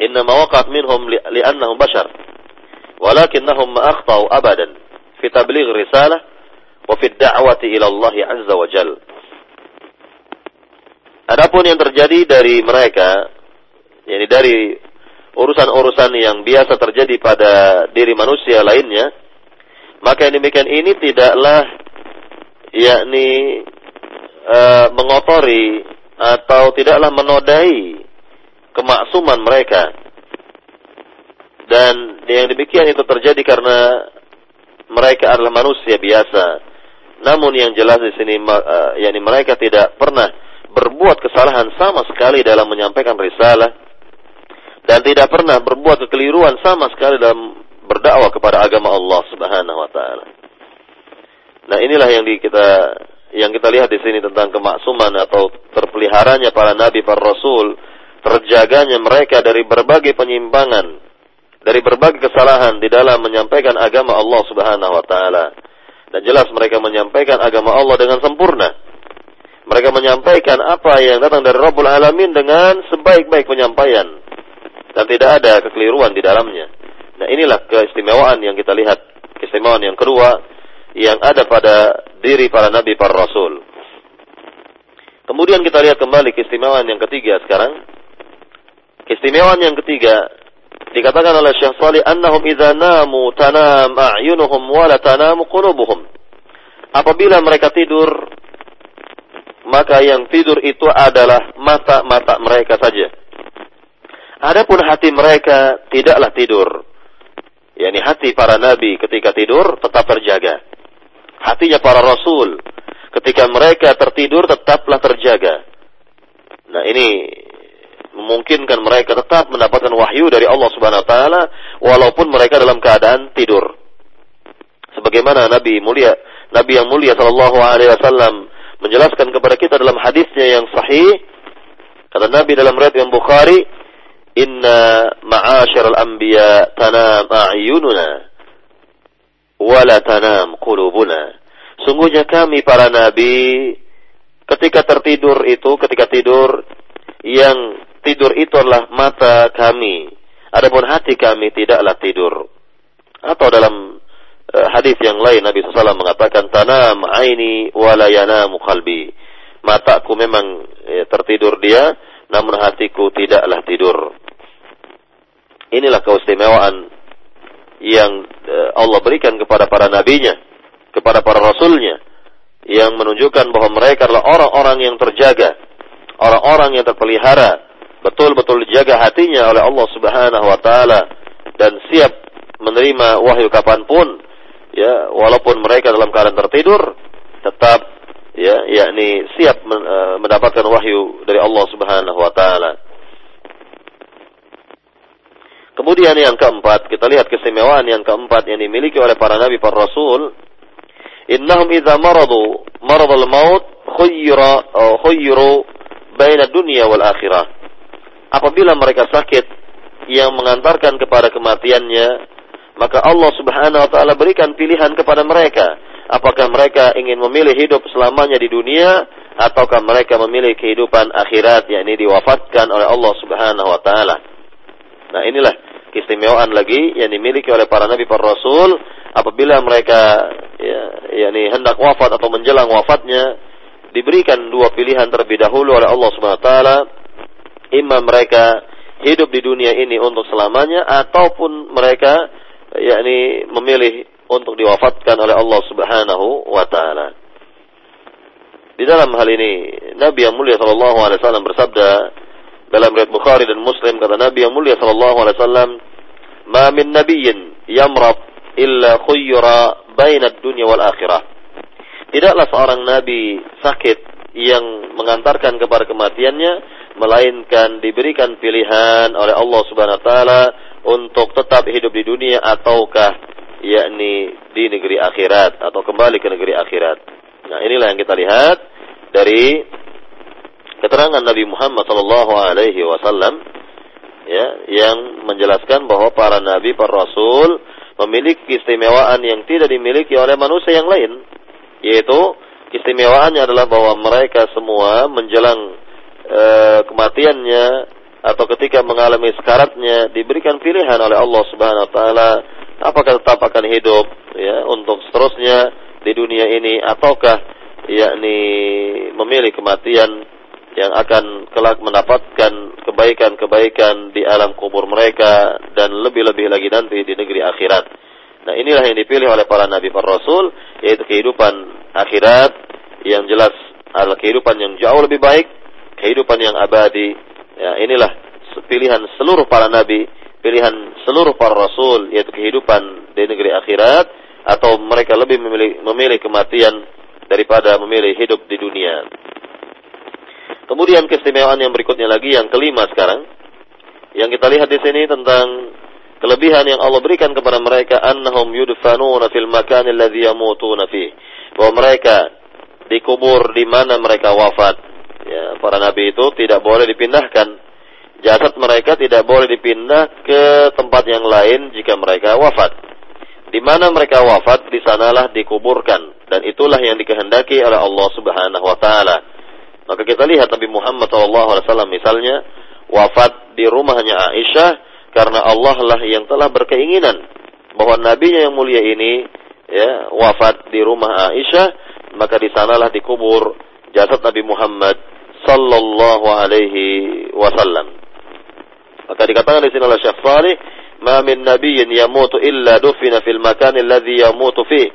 إنما وقعت منهم لأنهم بشر ولكنهم ما أخطأوا أبدا في تبليغ الرسالة وفي الدعوة إلى الله عز وجل Adapun yang terjadi dari mereka, yakni dari urusan-urusan yang biasa terjadi pada diri manusia lainnya, maka yang demikian ini tidaklah yakni e, mengotori atau tidaklah menodai kemaksuman mereka. Dan yang demikian itu terjadi karena mereka adalah manusia biasa. Namun yang jelas di sini uh, yakni mereka tidak pernah berbuat kesalahan sama sekali dalam menyampaikan risalah dan tidak pernah berbuat kekeliruan sama sekali dalam berdakwah kepada agama Allah Subhanahu wa taala. Nah, inilah yang di kita yang kita lihat di sini tentang kemaksuman atau terpeliharanya para nabi, para rasul terjaganya mereka dari berbagai penyimpangan, dari berbagai kesalahan di dalam menyampaikan agama Allah Subhanahu wa taala. Dan jelas mereka menyampaikan agama Allah dengan sempurna. Mereka menyampaikan apa yang datang dari Rabbul Alamin dengan sebaik-baik penyampaian. Dan tidak ada kekeliruan di dalamnya. Nah inilah keistimewaan yang kita lihat. Keistimewaan yang kedua yang ada pada diri para nabi, para rasul. Kemudian kita lihat kembali keistimewaan yang ketiga sekarang Keistimewaan yang ketiga dikatakan oleh Syekh Salih annahum idza namu tanam a'yunuhum wa la tanamu qulubuhum. Apabila mereka tidur maka yang tidur itu adalah mata-mata mereka saja. Adapun hati mereka tidaklah tidur. yakni hati para nabi ketika tidur tetap terjaga. Hatinya para rasul ketika mereka tertidur tetaplah terjaga. Nah, ini memungkinkan mereka tetap mendapatkan wahyu dari Allah Subhanahu wa taala walaupun mereka dalam keadaan tidur. Sebagaimana Nabi mulia, Nabi yang mulia sallallahu alaihi wasallam menjelaskan kepada kita dalam hadisnya yang sahih kata Nabi dalam riwayat yang Bukhari, "Inna ma'asyiral anbiya tanam a'yununa wa la tanam qulubuna." Sungguhnya kami para nabi ketika tertidur itu, ketika tidur yang tidur itu adalah mata kami. Adapun hati kami tidaklah tidur. Atau dalam uh, hadis yang lain Nabi SAW mengatakan tanam aini wala yanamu qalbi. Mataku memang ya, tertidur dia, namun hatiku tidaklah tidur. Inilah keistimewaan yang uh, Allah berikan kepada para nabinya, kepada para rasulnya, yang menunjukkan bahwa mereka adalah orang-orang yang terjaga, orang-orang yang terpelihara, betul-betul dijaga hatinya oleh Allah Subhanahu wa taala dan siap menerima wahyu kapan pun ya walaupun mereka dalam keadaan tertidur tetap ya yakni siap eh, mendapatkan wahyu dari Allah Subhanahu wa taala. Kemudian yang keempat, kita lihat keistimewaan yang keempat yang dimiliki oleh para nabi para rasul. Innahum idza maradu marad al-maut khayyira khayru baina dunya wal akhirah apabila mereka sakit yang mengantarkan kepada kematiannya, maka Allah Subhanahu wa taala berikan pilihan kepada mereka. Apakah mereka ingin memilih hidup selamanya di dunia ataukah mereka memilih kehidupan akhirat yakni diwafatkan oleh Allah Subhanahu wa taala. Nah, inilah keistimewaan lagi yang dimiliki oleh para nabi para rasul apabila mereka ya, yakni hendak wafat atau menjelang wafatnya diberikan dua pilihan terlebih dahulu oleh Allah Subhanahu wa taala imam mereka hidup di dunia ini untuk selamanya ataupun mereka yakni memilih untuk diwafatkan oleh Allah Subhanahu wa taala. Di dalam hal ini Nabi yang mulia sallallahu alaihi wasallam bersabda dalam riwayat Bukhari dan Muslim kata Nabi yang mulia sallallahu alaihi wasallam, "Ma min nabiyyin yamrad illa khuyyira baina dunya wal akhirah." Tidaklah seorang nabi sakit yang mengantarkan kepada kematiannya melainkan diberikan pilihan oleh Allah Subhanahu wa taala untuk tetap hidup di dunia ataukah yakni di negeri akhirat atau kembali ke negeri akhirat. Nah, inilah yang kita lihat dari keterangan Nabi Muhammad sallallahu alaihi wasallam ya yang menjelaskan bahwa para nabi, para rasul memiliki keistimewaan yang tidak dimiliki oleh manusia yang lain, yaitu keistimewaannya adalah bahwa mereka semua menjelang e, kematiannya atau ketika mengalami sekaratnya diberikan pilihan oleh Allah Subhanahu wa taala apakah tetap akan hidup ya untuk seterusnya di dunia ini ataukah yakni memilih kematian yang akan kelak mendapatkan kebaikan-kebaikan di alam kubur mereka dan lebih-lebih lagi nanti di negeri akhirat. Nah inilah yang dipilih oleh para nabi para rasul yaitu kehidupan akhirat yang jelas adalah kehidupan yang jauh lebih baik, kehidupan yang abadi. Ya, inilah pilihan seluruh para nabi, pilihan seluruh para rasul yaitu kehidupan di negeri akhirat atau mereka lebih memilih, memilih kematian daripada memilih hidup di dunia. Kemudian keistimewaan yang berikutnya lagi yang kelima sekarang yang kita lihat di sini tentang kelebihan yang Allah berikan kepada mereka annahum yudfanuna fil makan alladhi yamutuna fi bahwa mereka dikubur di mana mereka wafat ya para nabi itu tidak boleh dipindahkan. Jasad mereka tidak boleh dipindah ke tempat yang lain jika mereka wafat. Di mana mereka wafat di sanalah dikuburkan. Dan itulah yang dikehendaki oleh Allah Subhanahu wa taala. Maka kita lihat Nabi Muhammad SAW misalnya wafat di rumahnya Aisyah karena Allah lah yang telah berkeinginan bahwa nabinya yang mulia ini ya wafat di rumah Aisyah maka di sanalah dikubur jasad Nabi Muhammad sallallahu alaihi wasallam. Maka dikatakan di sini oleh Syekh Salih, "Ma min nabiyyin yamutu illa dufina fil makan alladhi yamutu fihi."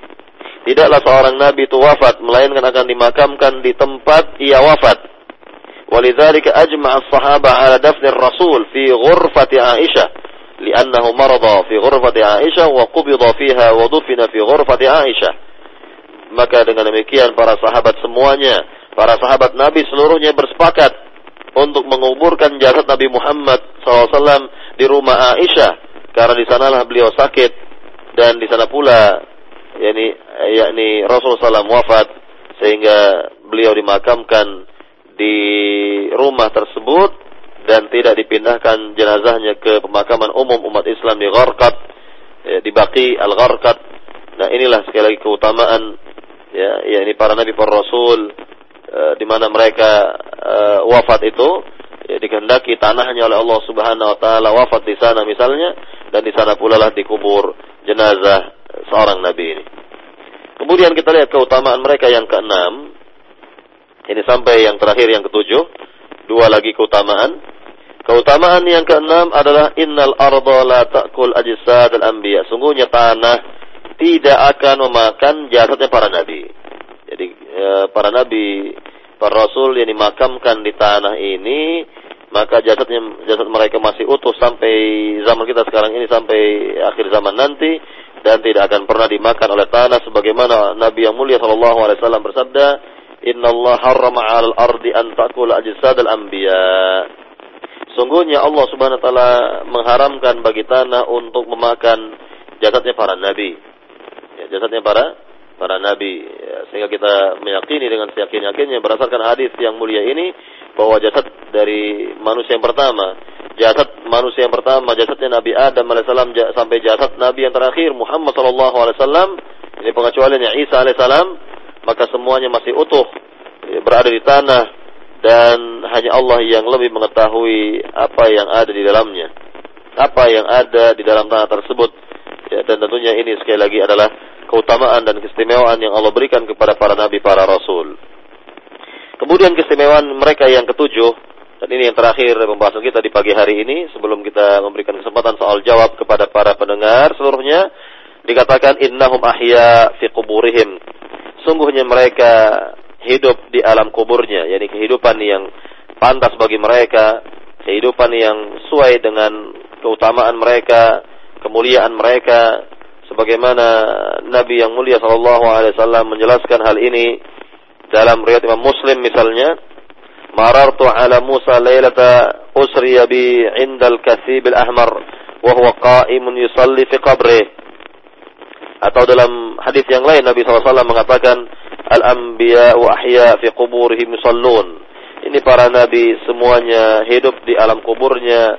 Tidaklah seorang nabi itu wafat melainkan akan dimakamkan di tempat ia wafat. Walidzalika ajma'a as-sahaba 'ala dafn ar-rasul fi ghurfati Aisyah li'annahu marada fi ghurfati Aisyah wa qubida fiha wa dufina fi ghurfati Aisyah. Maka dengan demikian para sahabat semuanya, para sahabat Nabi seluruhnya bersepakat untuk menguburkan jasad Nabi Muhammad SAW di rumah Aisyah karena di sanalah beliau sakit dan di sana pula yakni yakni Rasulullah SAW wafat sehingga beliau dimakamkan di rumah tersebut dan tidak dipindahkan jenazahnya ke pemakaman umum umat Islam di Gharqat ya, di Baqi Al-Gharqat. Nah, inilah sekali lagi keutamaan ya yakni para nabi para rasul uh, di mana mereka uh, wafat itu ya, dikehendaki tanahnya oleh Allah Subhanahu wa taala wafat di sana misalnya dan di sana pula lah dikubur jenazah seorang nabi ini. Kemudian kita lihat keutamaan mereka yang keenam. Ini sampai yang terakhir yang ketujuh. Dua lagi keutamaan. Keutamaan yang keenam adalah innal arda la ta'kul ajsad al-anbiya. Sungguhnya tanah tidak akan memakan jasadnya para nabi. Jadi e, para nabi, para rasul yang dimakamkan di tanah ini maka jasadnya jasad mereka masih utuh sampai zaman kita sekarang ini sampai akhir zaman nanti dan tidak akan pernah dimakan oleh tanah sebagaimana Nabi yang mulia sallallahu alaihi wasallam bersabda Inna Allah harrama 'alal ardi an ta'kula ajsadal anbiya Sungguhnya Allah Subhanahu wa taala mengharamkan bagi tanah untuk memakan jasadnya para nabi. Ya, jasadnya para para nabi ya, sehingga kita meyakini dengan seyakin-yakinnya berdasarkan hadis yang mulia ini bahwa jasad dari manusia yang pertama jasad manusia yang pertama, jasadnya Nabi Adam alaihissalam sampai jasad Nabi yang terakhir Muhammad sallallahu alaihi wasallam, ini pengecualiannya Isa alaihissalam, maka semuanya masih utuh ya, berada di tanah dan hanya Allah yang lebih mengetahui apa yang ada di dalamnya. Apa yang ada di dalam tanah tersebut. Ya, dan tentunya ini sekali lagi adalah keutamaan dan keistimewaan yang Allah berikan kepada para nabi, para rasul. Kemudian keistimewaan mereka yang ketujuh dan ini yang terakhir pembahasan kita di pagi hari ini sebelum kita memberikan kesempatan soal jawab kepada para pendengar seluruhnya dikatakan innahum ahya fi kuburihim. Sungguhnya mereka hidup di alam kuburnya, yakni kehidupan yang pantas bagi mereka, kehidupan yang sesuai dengan keutamaan mereka, kemuliaan mereka sebagaimana Nabi yang mulia sallallahu alaihi wasallam menjelaskan hal ini dalam riwayat Imam Muslim misalnya marartu ala Musa lailata usriya bi indal kasib al ahmar wa huwa qa'imun yusalli fi qabrih. Atau dalam hadis yang lain Nabi SAW mengatakan al-anbiya wa ahya fi quburihim yusallun. Ini para nabi semuanya hidup di alam kuburnya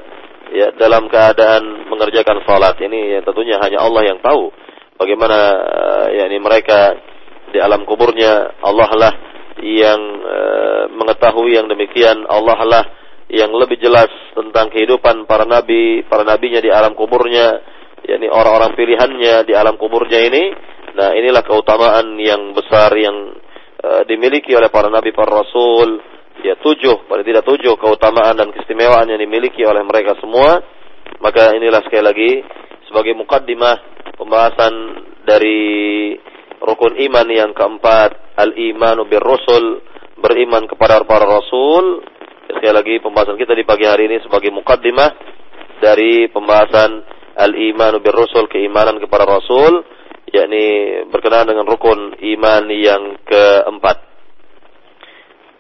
ya dalam keadaan mengerjakan salat ini ya, tentunya hanya Allah yang tahu bagaimana ya ini mereka di alam kuburnya Allah lah yang e, mengetahui yang demikian Allah lah yang lebih jelas tentang kehidupan para nabi, para nabinya di alam kuburnya, yakni orang-orang pilihannya di alam kuburnya ini. Nah, inilah keutamaan yang besar yang e, dimiliki oleh para nabi, para rasul. Ya tujuh, paling tidak tujuh keutamaan dan keistimewaan yang dimiliki oleh mereka semua. Maka inilah sekali lagi sebagai mukaddimah pembahasan dari rukun iman yang keempat al-imanu bir rusul beriman kepada para rasul sekali lagi pembahasan kita di pagi hari ini sebagai mukaddimah dari pembahasan al-imanu bir rusul keimanan kepada rasul yakni berkenaan dengan rukun iman yang keempat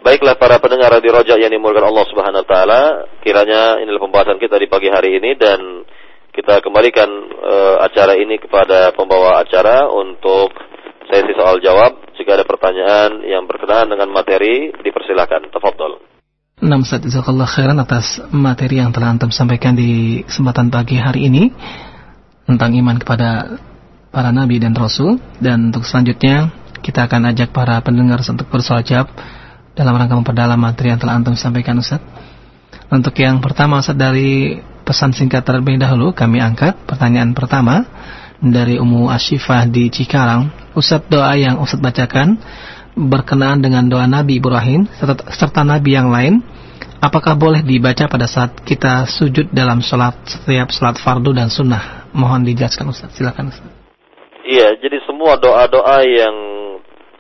Baiklah para pendengar Radio Rojak yang dimulakan Allah Subhanahu wa taala, kiranya inilah pembahasan kita di pagi hari ini dan kita kembalikan uh, acara ini kepada pembawa acara untuk sesi soal jawab. Jika ada pertanyaan yang berkenaan dengan materi, dipersilakan. Tafadhol. Nah, Ustaz khairan atas materi yang telah Antum sampaikan di kesempatan pagi hari ini tentang iman kepada para nabi dan rasul dan untuk selanjutnya kita akan ajak para pendengar untuk bersoal jawab dalam rangka memperdalam materi yang telah Antum sampaikan Ustaz. Untuk yang pertama Ustaz dari pesan singkat terlebih dahulu kami angkat pertanyaan pertama dari Ummu Asyifah di Cikarang. Ustaz doa yang Ustaz bacakan berkenaan dengan doa Nabi Ibrahim serta, serta Nabi yang lain. Apakah boleh dibaca pada saat kita sujud dalam sholat setiap sholat fardu dan sunnah? Mohon dijelaskan Ustaz. Silakan Ustaz. Iya, jadi semua doa-doa yang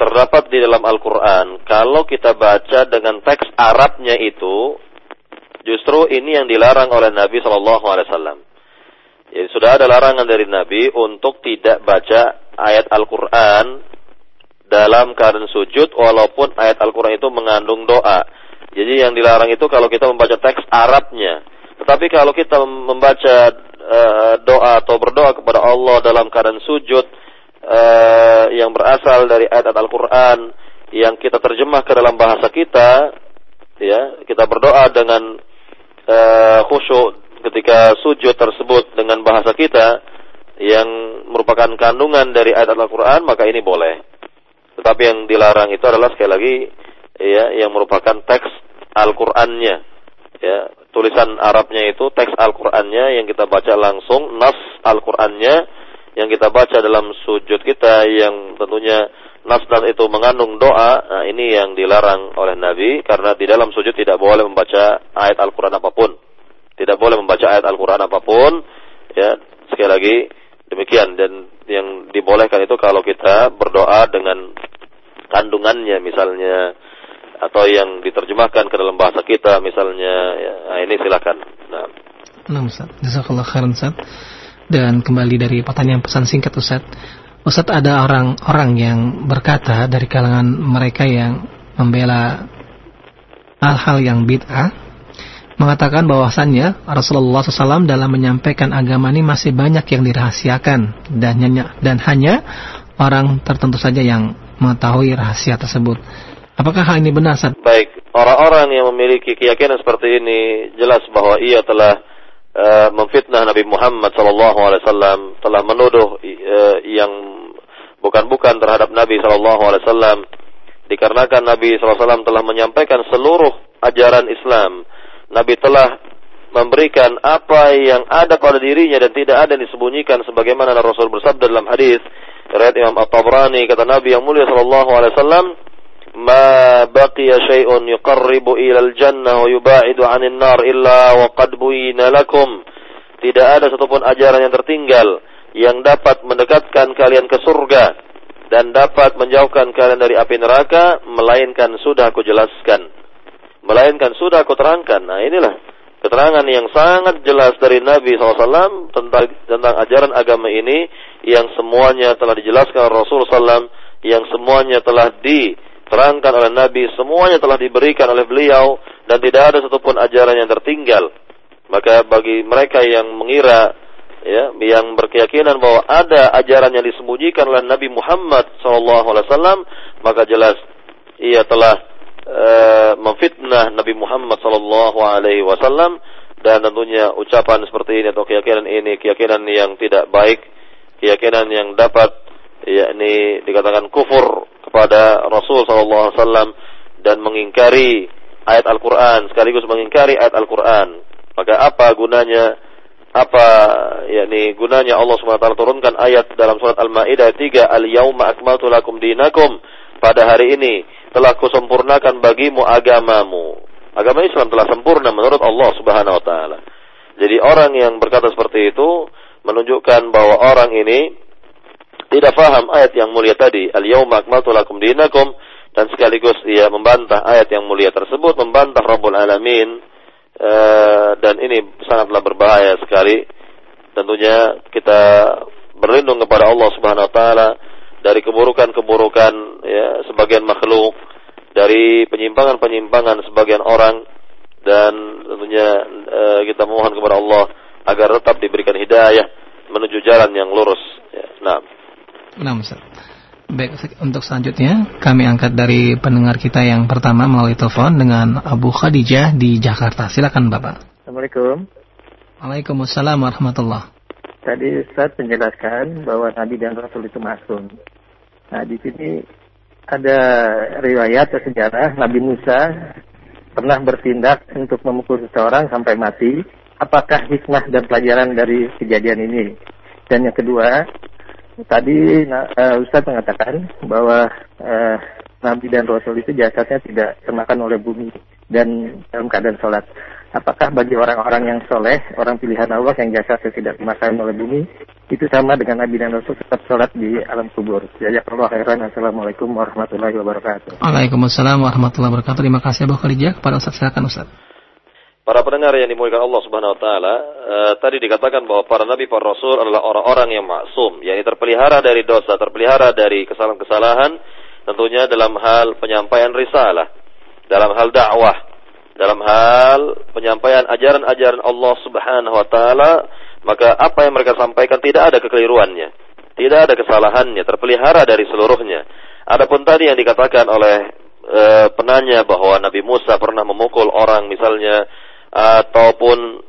terdapat di dalam Al-Quran, kalau kita baca dengan teks Arabnya itu, justru ini yang dilarang oleh Nabi Shallallahu Alaihi Wasallam. Jadi sudah ada larangan dari Nabi untuk tidak baca ayat Al-Quran dalam keadaan sujud walaupun ayat Al-Quran itu mengandung doa. Jadi yang dilarang itu kalau kita membaca teks Arabnya. Tetapi kalau kita membaca uh, doa atau berdoa kepada Allah dalam keadaan sujud uh, yang berasal dari ayat Al-Quran yang kita terjemah ke dalam bahasa kita, ya kita berdoa dengan uh, khusyuk ketika sujud tersebut dengan bahasa kita yang merupakan kandungan dari ayat Al-Quran maka ini boleh. Tetapi yang dilarang itu adalah sekali lagi ya yang merupakan teks Al-Qur'annya. Ya, tulisan Arabnya itu teks Al-Qur'annya yang kita baca langsung nas Al-Qur'annya yang kita baca dalam sujud kita yang tentunya nas dan itu mengandung doa. Nah, ini yang dilarang oleh Nabi karena di dalam sujud tidak boleh membaca ayat Al-Qur'an apa pun. Tidak boleh membaca ayat Al-Quran apa pun. Ya, sekali lagi demikian dan yang dibolehkan itu kalau kita berdoa dengan kandungannya misalnya atau yang diterjemahkan ke dalam bahasa kita misalnya ya, nah ini silakan. Nah. Nah, Ustaz. Jazakallah khairan, Ustaz. Dan kembali dari pertanyaan pesan singkat Ustaz. Ustaz ada orang-orang yang berkata dari kalangan mereka yang membela hal-hal yang bid'ah mengatakan bahwasannya Rasulullah SAW dalam menyampaikan agama ini masih banyak yang dirahasiakan dan hanya, dan hanya orang tertentu saja yang mengetahui rahasia tersebut. Apakah hal ini benar? Baik, orang-orang yang memiliki keyakinan seperti ini jelas bahwa ia telah uh, memfitnah Nabi Muhammad wasallam, telah menuduh uh, yang bukan-bukan terhadap Nabi wasallam dikarenakan Nabi wasallam telah menyampaikan seluruh ajaran Islam. Nabi telah memberikan apa yang ada pada dirinya dan tidak ada yang disembunyikan sebagaimana Rasul bersabda dalam hadis riwayat Imam At-Tabrani kata Nabi yang mulia sallallahu alaihi wasallam syai'un yuqarribu ila al-jannah wa yubaidu 'anil nar illa wa qad buyina lakum tidak ada satupun ajaran yang tertinggal yang dapat mendekatkan kalian ke surga dan dapat menjauhkan kalian dari api neraka melainkan sudah aku jelaskan melainkan sudah aku terangkan nah inilah keterangan yang sangat jelas dari Nabi SAW tentang tentang ajaran agama ini yang semuanya telah dijelaskan Rasul SAW yang semuanya telah diterangkan oleh Nabi semuanya telah diberikan oleh beliau dan tidak ada satupun ajaran yang tertinggal. Maka bagi mereka yang mengira ya yang berkeyakinan bahwa ada ajaran yang disembunyikan oleh Nabi Muhammad SAW maka jelas ia telah uh, memfitnah Nabi Muhammad wasallam dan tentunya ucapan seperti ini atau keyakinan ini keyakinan yang tidak baik, keyakinan yang dapat yakni dikatakan kufur kepada Rasul wasallam dan mengingkari ayat Al-Qur'an sekaligus mengingkari ayat Al-Qur'an. Maka apa gunanya apa yakni gunanya Allah taala turunkan ayat dalam surat Al-Maidah 3 Al-yauma akmaltu lakum dinakum pada hari ini telah kusempurnakan bagimu agamamu. Agama Islam telah sempurna menurut Allah Subhanahu wa taala. Jadi orang yang berkata seperti itu menunjukkan bahwa orang ini tidak faham ayat yang mulia tadi, al-yauma akmaltu lakum dinakum dan sekaligus ia membantah ayat yang mulia tersebut, membantah Rabbul Alamin e, dan ini sangatlah berbahaya sekali. Tentunya kita berlindung kepada Allah Subhanahu wa taala dari keburukan-keburukan ya sebagian makhluk, dari penyimpangan-penyimpangan sebagian orang dan tentunya e, kita mohon kepada Allah agar tetap diberikan hidayah menuju jalan yang lurus. Ya. Nah. Nah, Ustaz. Baik, untuk selanjutnya kami angkat dari pendengar kita yang pertama melalui telepon dengan Abu Khadijah di Jakarta. Silakan Bapak. Assalamualaikum. Waalaikumsalam warahmatullah. Tadi Ustaz menjelaskan bahwa Nabi dan Rasul itu masuk. Nah, di sini ada riwayat atau sejarah Nabi Musa pernah bertindak untuk memukul seseorang sampai mati. Apakah hikmah dan pelajaran dari kejadian ini? Dan yang kedua, tadi uh, Ustaz mengatakan bahwa uh, Nabi dan Rasul itu jasadnya tidak termakan oleh bumi dan dalam keadaan sholat apakah bagi orang-orang yang soleh, orang pilihan Allah yang jasa tidak dimakan oleh bumi, itu sama dengan Nabi dan Rasul tetap sholat di alam kubur. Allah khairan. Assalamualaikum warahmatullahi wabarakatuh. Waalaikumsalam warahmatullahi wabarakatuh. Terima kasih Abu Khadijah kepada Ustaz. Silakan Ustaz. Para pendengar yang dimuliakan Allah Subhanahu wa taala, eh, tadi dikatakan bahwa para nabi para rasul adalah orang-orang yang maksum, yang terpelihara dari dosa, terpelihara dari kesalahan-kesalahan, tentunya dalam hal penyampaian risalah, dalam hal dakwah, dalam hal penyampaian ajaran-ajaran Allah Subhanahu wa taala, maka apa yang mereka sampaikan tidak ada kekeliruannya, tidak ada kesalahannya, terpelihara dari seluruhnya. Adapun tadi yang dikatakan oleh e, penanya bahwa Nabi Musa pernah memukul orang misalnya ataupun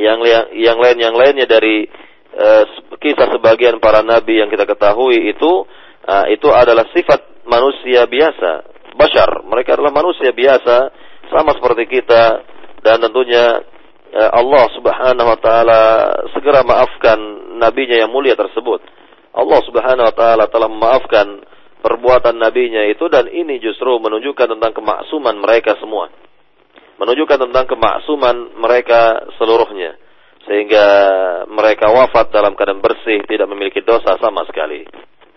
yang yang lain yang lainnya dari e, kisah sebagian para nabi yang kita ketahui itu e, itu adalah sifat manusia biasa, bashar. Mereka adalah manusia biasa sama seperti kita dan tentunya eh, Allah Subhanahu wa taala segera maafkan nabinya yang mulia tersebut. Allah Subhanahu wa taala telah memaafkan perbuatan nabinya itu dan ini justru menunjukkan tentang kemaksuman mereka semua. Menunjukkan tentang kemaksuman mereka seluruhnya sehingga mereka wafat dalam keadaan bersih, tidak memiliki dosa sama sekali.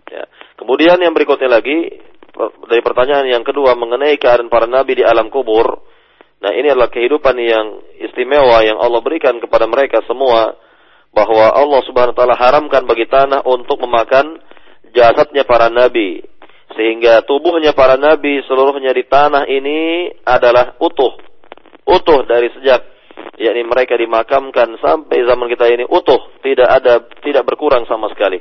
Ya. Kemudian yang berikutnya lagi dari pertanyaan yang kedua mengenai keadaan para nabi di alam kubur. Nah, ini adalah kehidupan yang istimewa yang Allah berikan kepada mereka semua bahwa Allah Subhanahu wa taala haramkan bagi tanah untuk memakan jasadnya para nabi sehingga tubuhnya para nabi seluruhnya di tanah ini adalah utuh utuh dari sejak yakni mereka dimakamkan sampai zaman kita ini utuh. Tidak ada tidak berkurang sama sekali.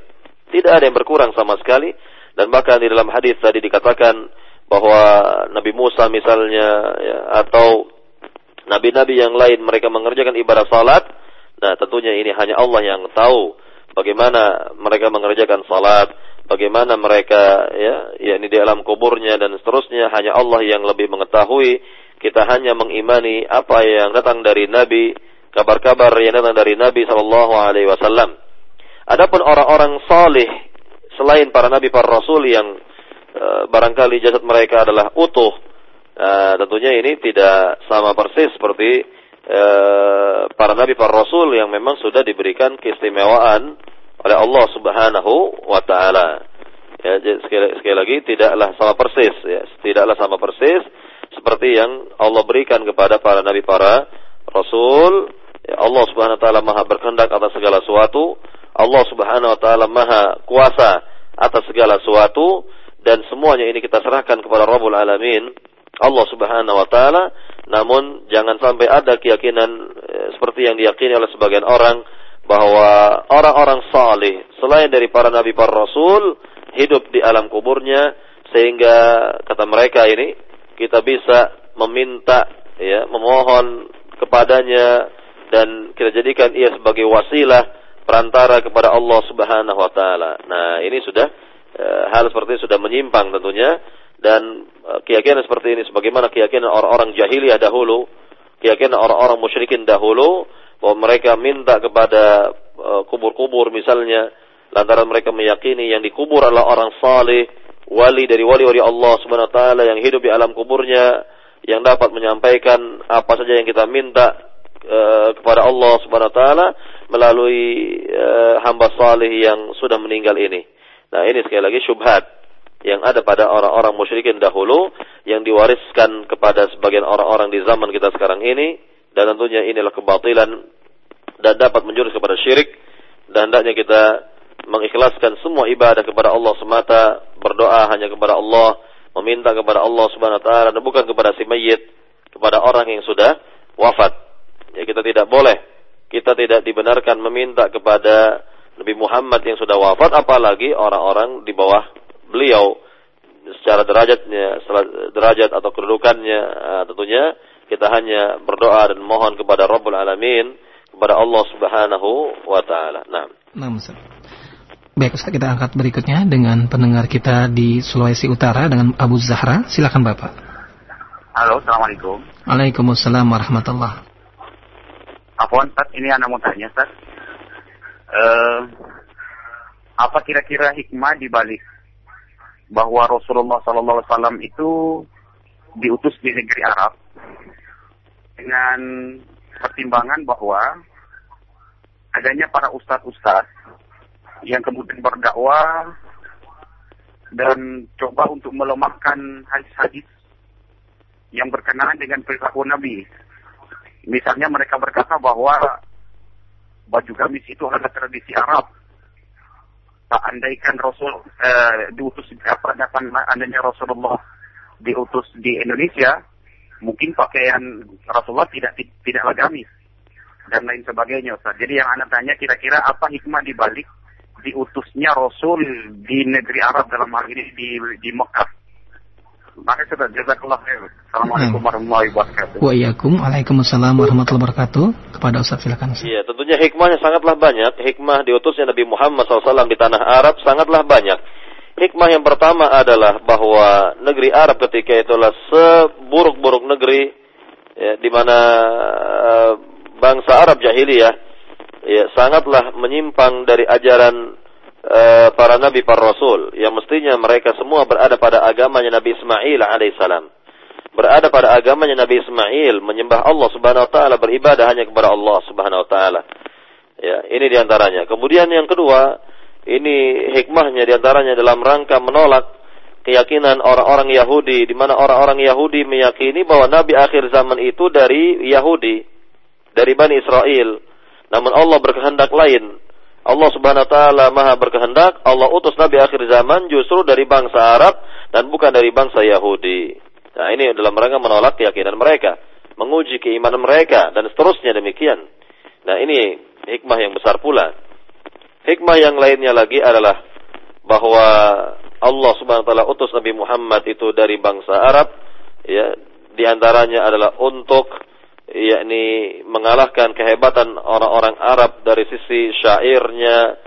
Tidak ada yang berkurang sama sekali. Dan bahkan di dalam hadis tadi dikatakan bahwa Nabi Musa misalnya ya, atau nabi-nabi yang lain mereka mengerjakan ibadah salat. Nah, tentunya ini hanya Allah yang tahu bagaimana mereka mengerjakan salat, bagaimana mereka ya, ini di alam kuburnya dan seterusnya hanya Allah yang lebih mengetahui. Kita hanya mengimani apa yang datang dari Nabi, kabar-kabar yang datang dari Nabi sallallahu alaihi wasallam. Adapun orang-orang saleh selain para nabi para rasul yang uh, barangkali jasad mereka adalah utuh, uh, tentunya ini tidak sama persis seperti uh, para nabi para rasul yang memang sudah diberikan keistimewaan oleh Allah Subhanahu wa taala. Ya, sekali, sekali lagi tidaklah sama persis ya, tidaklah sama persis seperti yang Allah berikan kepada para nabi para rasul. Ya, Allah Subhanahu wa taala Maha berkehendak atas segala sesuatu Allah Subhanahu wa taala Maha kuasa atas segala sesuatu dan semuanya ini kita serahkan kepada Rabbul Alamin Allah Subhanahu wa taala namun jangan sampai ada keyakinan eh, seperti yang diyakini oleh sebagian orang bahwa orang-orang saleh selain dari para nabi para rasul hidup di alam kuburnya sehingga kata mereka ini kita bisa meminta ya memohon kepadanya dan kita jadikan ia sebagai wasilah perantara kepada Allah Subhanahu wa taala. Nah, ini sudah e, hal seperti ini sudah menyimpang tentunya dan e, keyakinan seperti ini sebagaimana keyakinan orang-orang jahiliyah dahulu, keyakinan orang-orang musyrikin dahulu bahwa mereka minta kepada e, kubur-kubur misalnya lantaran mereka meyakini yang dikubur adalah orang saleh, wali dari wali-wali Allah Subhanahu wa taala yang hidup di alam kuburnya yang dapat menyampaikan apa saja yang kita minta kepada Allah Subhanahu wa taala melalui hamba salih yang sudah meninggal ini. Nah, ini sekali lagi syubhat yang ada pada orang-orang musyrikin dahulu yang diwariskan kepada sebagian orang-orang di zaman kita sekarang ini dan tentunya inilah kebatilan dan dapat menjurus kepada syirik dan hendaknya kita mengikhlaskan semua ibadah kepada Allah semata, berdoa hanya kepada Allah, meminta kepada Allah Subhanahu wa taala dan bukan kepada si mayit, kepada orang yang sudah wafat. Ya kita tidak boleh kita tidak dibenarkan meminta kepada Nabi Muhammad yang sudah wafat apalagi orang-orang di bawah beliau secara derajatnya derajat atau kedudukannya eh, tentunya kita hanya berdoa dan mohon kepada Rabbul Alamin kepada Allah Subhanahu wa taala. Nah. Nah, Baik, Ustaz, kita angkat berikutnya dengan pendengar kita di Sulawesi Utara dengan Abu Zahra. Silakan Bapak. Halo, Assalamualaikum. Waalaikumsalam warahmatullahi Afwan, Ustaz, ini anak mau tanya, Ustaz. Uh, apa kira-kira hikmah di balik bahwa Rasulullah SAW itu diutus di negeri Arab dengan pertimbangan bahwa adanya para ustadz-ustadz yang kemudian berdakwah dan coba untuk melemahkan hadis-hadis yang berkenaan dengan perilaku Nabi Misalnya mereka berkata bahwa baju gamis itu adalah tradisi Arab. Andaikan Rasul eh, diutus apa datang andainya Rasulullah diutus di Indonesia, mungkin pakaian Rasulullah tidak tidaklah gamis dan lain sebagainya Ustaz. Jadi yang anda tanya kira-kira apa hikmah di balik diutusnya Rasul di negeri Arab dalam hal ini di di Mekah? Assalamualaikum hmm. warahmatullahi wabarakatuh. Waalaikumsalam warahmatullahi wabarakatuh. Kepada Ustaz silakan. Iya, tentunya hikmahnya sangatlah banyak. Hikmah diutusnya Nabi Muhammad SAW di tanah Arab sangatlah banyak. Hikmah yang pertama adalah bahwa negeri Arab ketika itulah seburuk-buruk negeri ya, di mana uh, bangsa Arab jahiliyah ya sangatlah menyimpang dari ajaran Eh, para nabi para rasul yang mestinya mereka semua berada pada agamanya Nabi Ismail alaihissalam berada pada agamanya Nabi Ismail menyembah Allah Subhanahu wa taala beribadah hanya kepada Allah Subhanahu wa taala. Ya ini di antaranya. Kemudian yang kedua ini hikmahnya di antaranya dalam rangka menolak keyakinan orang-orang Yahudi di mana orang-orang Yahudi meyakini bahwa nabi akhir zaman itu dari Yahudi dari Bani Israel. Namun Allah berkehendak lain Allah Subhanahu wa taala Maha berkehendak, Allah utus nabi akhir zaman justru dari bangsa Arab dan bukan dari bangsa Yahudi. Nah, ini dalam rangka menolak keyakinan mereka, menguji keimanan mereka dan seterusnya demikian. Nah, ini hikmah yang besar pula. Hikmah yang lainnya lagi adalah bahwa Allah Subhanahu wa taala utus Nabi Muhammad itu dari bangsa Arab ya, di antaranya adalah untuk yakni mengalahkan kehebatan orang-orang Arab dari sisi syairnya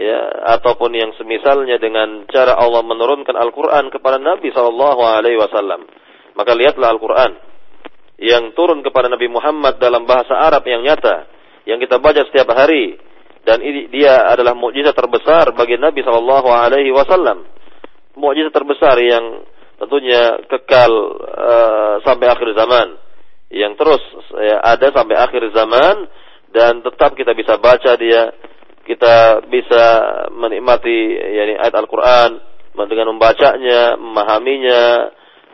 ya ataupun yang semisalnya dengan cara Allah menurunkan Al-Qur'an kepada Nabi sallallahu alaihi wasallam. Maka lihatlah Al-Qur'an yang turun kepada Nabi Muhammad dalam bahasa Arab yang nyata yang kita baca setiap hari dan ini dia adalah mukjizat terbesar bagi Nabi sallallahu alaihi wasallam. Mukjizat terbesar yang tentunya kekal uh, sampai akhir zaman yang terus ya, ada sampai akhir zaman dan tetap kita bisa baca dia kita bisa menikmati yakni ayat Al-Qur'an dengan membacanya, memahaminya,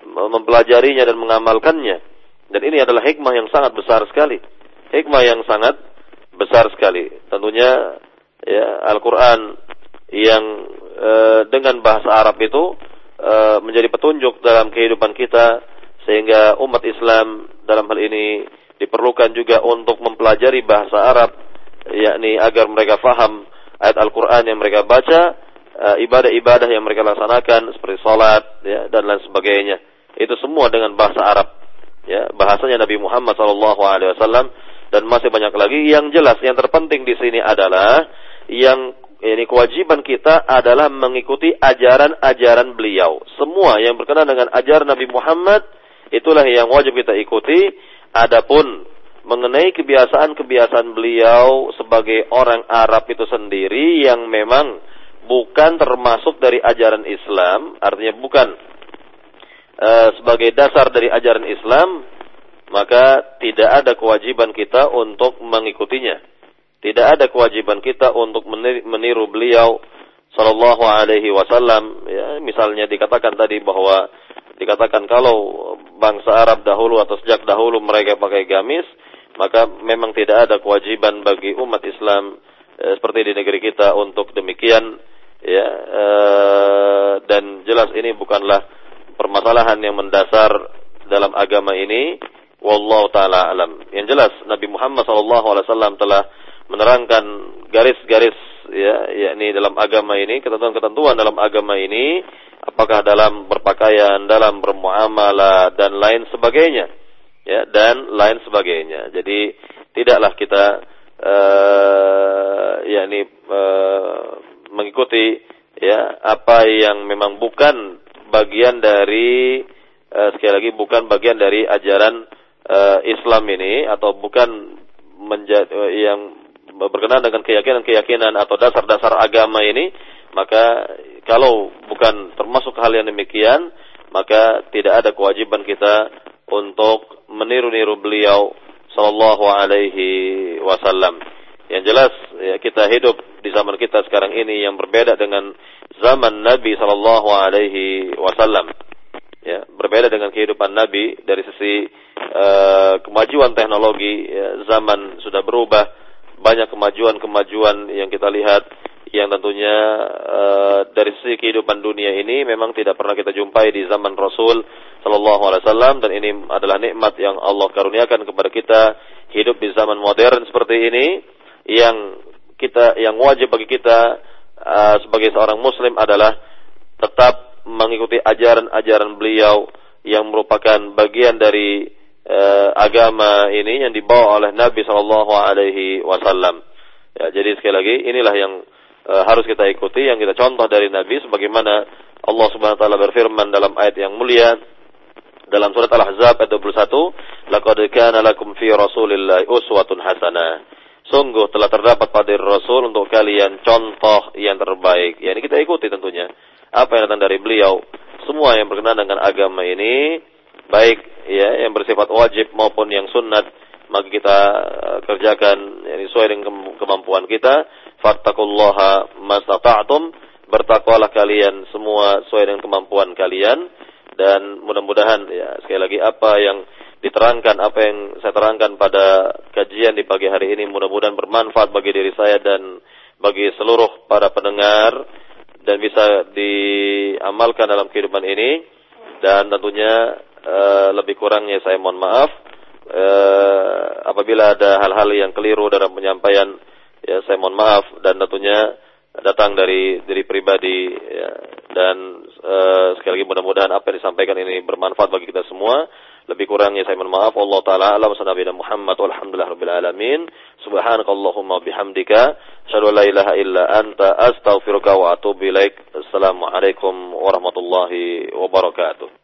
mempelajarinya dan mengamalkannya. Dan ini adalah hikmah yang sangat besar sekali. Hikmah yang sangat besar sekali. Tentunya ya Al-Qur'an yang e, dengan bahasa Arab itu e, menjadi petunjuk dalam kehidupan kita sehingga umat Islam dalam hal ini diperlukan juga untuk mempelajari bahasa Arab yakni agar mereka faham ayat Al-Qur'an yang mereka baca eh, ibadah-ibadah yang mereka laksanakan seperti salat ya dan lain sebagainya. Itu semua dengan bahasa Arab ya bahasanya Nabi Muhammad SAW dan masih banyak lagi yang jelas yang terpenting di sini adalah yang ini kewajiban kita adalah mengikuti ajaran-ajaran beliau. Semua yang berkenaan dengan ajaran Nabi Muhammad Itulah yang wajib kita ikuti. Adapun mengenai kebiasaan-kebiasaan beliau sebagai orang Arab itu sendiri yang memang bukan termasuk dari ajaran Islam, artinya bukan uh, sebagai dasar dari ajaran Islam, maka tidak ada kewajiban kita untuk mengikutinya. Tidak ada kewajiban kita untuk meniru beliau sallallahu alaihi wasallam ya misalnya dikatakan tadi bahwa dikatakan kalau bangsa Arab dahulu atau sejak dahulu mereka pakai gamis, maka memang tidak ada kewajiban bagi umat Islam e, seperti di negeri kita untuk demikian ya e, dan jelas ini bukanlah permasalahan yang mendasar dalam agama ini wallahu taala alam. Yang jelas Nabi Muhammad SAW telah menerangkan garis-garis ya yakni dalam agama ini ketentuan-ketentuan dalam agama ini apakah dalam berpakaian, dalam bermuamalah dan lain sebagainya. Ya, dan lain sebagainya. Jadi tidaklah kita uh, yakni uh, mengikuti ya apa yang memang bukan bagian dari uh, sekali lagi bukan bagian dari ajaran uh, Islam ini atau bukan menjadi uh, yang berkenaan dengan keyakinan-keyakinan atau dasar-dasar agama ini maka kalau bukan termasuk hal yang demikian, maka tidak ada kewajiban kita untuk meniru-niru beliau sallallahu alaihi wasallam. Yang jelas ya, kita hidup di zaman kita sekarang ini yang berbeda dengan zaman Nabi sallallahu alaihi wasallam. Ya, berbeda dengan kehidupan Nabi dari sisi uh, kemajuan teknologi, ya, zaman sudah berubah, banyak kemajuan-kemajuan yang kita lihat yang tentunya uh, dari sisi kehidupan dunia ini memang tidak pernah kita jumpai di zaman Rasul Shallallahu Alaihi Wasallam dan ini adalah nikmat yang Allah karuniakan kepada kita hidup di zaman modern seperti ini yang kita yang wajib bagi kita uh, sebagai seorang Muslim adalah tetap mengikuti ajaran-ajaran beliau yang merupakan bagian dari uh, agama ini yang dibawa oleh Nabi Shallallahu Alaihi Wasallam. Ya, jadi sekali lagi inilah yang e, harus kita ikuti yang kita contoh dari Nabi sebagaimana Allah Subhanahu wa taala berfirman dalam ayat yang mulia dalam surat Al-Ahzab ayat 21, "Laqad kana lakum fi Rasulillahi uswatun hasanah." Sungguh telah terdapat pada Rasul untuk kalian contoh yang terbaik. Ya, ini kita ikuti tentunya. Apa yang datang dari beliau, semua yang berkenaan dengan agama ini, baik ya yang bersifat wajib maupun yang sunnat, maka kita eh, kerjakan yang sesuai dengan kemampuan kita. Fattakullaha mastata'tum bertakwalah kalian semua sesuai dengan kemampuan kalian. Dan mudah-mudahan ya sekali lagi apa yang diterangkan apa yang saya terangkan pada kajian di pagi hari ini mudah-mudahan bermanfaat bagi diri saya dan bagi seluruh para pendengar dan bisa diamalkan dalam kehidupan ini. Dan tentunya uh, lebih kurangnya saya mohon maaf uh, apabila ada hal-hal yang keliru dalam penyampaian ya saya mohon maaf dan tentunya datang dari diri pribadi ya, dan uh, sekali lagi mudah-mudahan apa yang disampaikan ini bermanfaat bagi kita semua Lebih kurangnya saya mohon maaf. Allah taala alam sanabiyana Muhammad walhamdulillah rabbil alamin. Subhanakallahumma bihamdika asyhadu la ilaha illa anta astaghfiruka wa atubu ilaik. Assalamualaikum warahmatullahi wabarakatuh.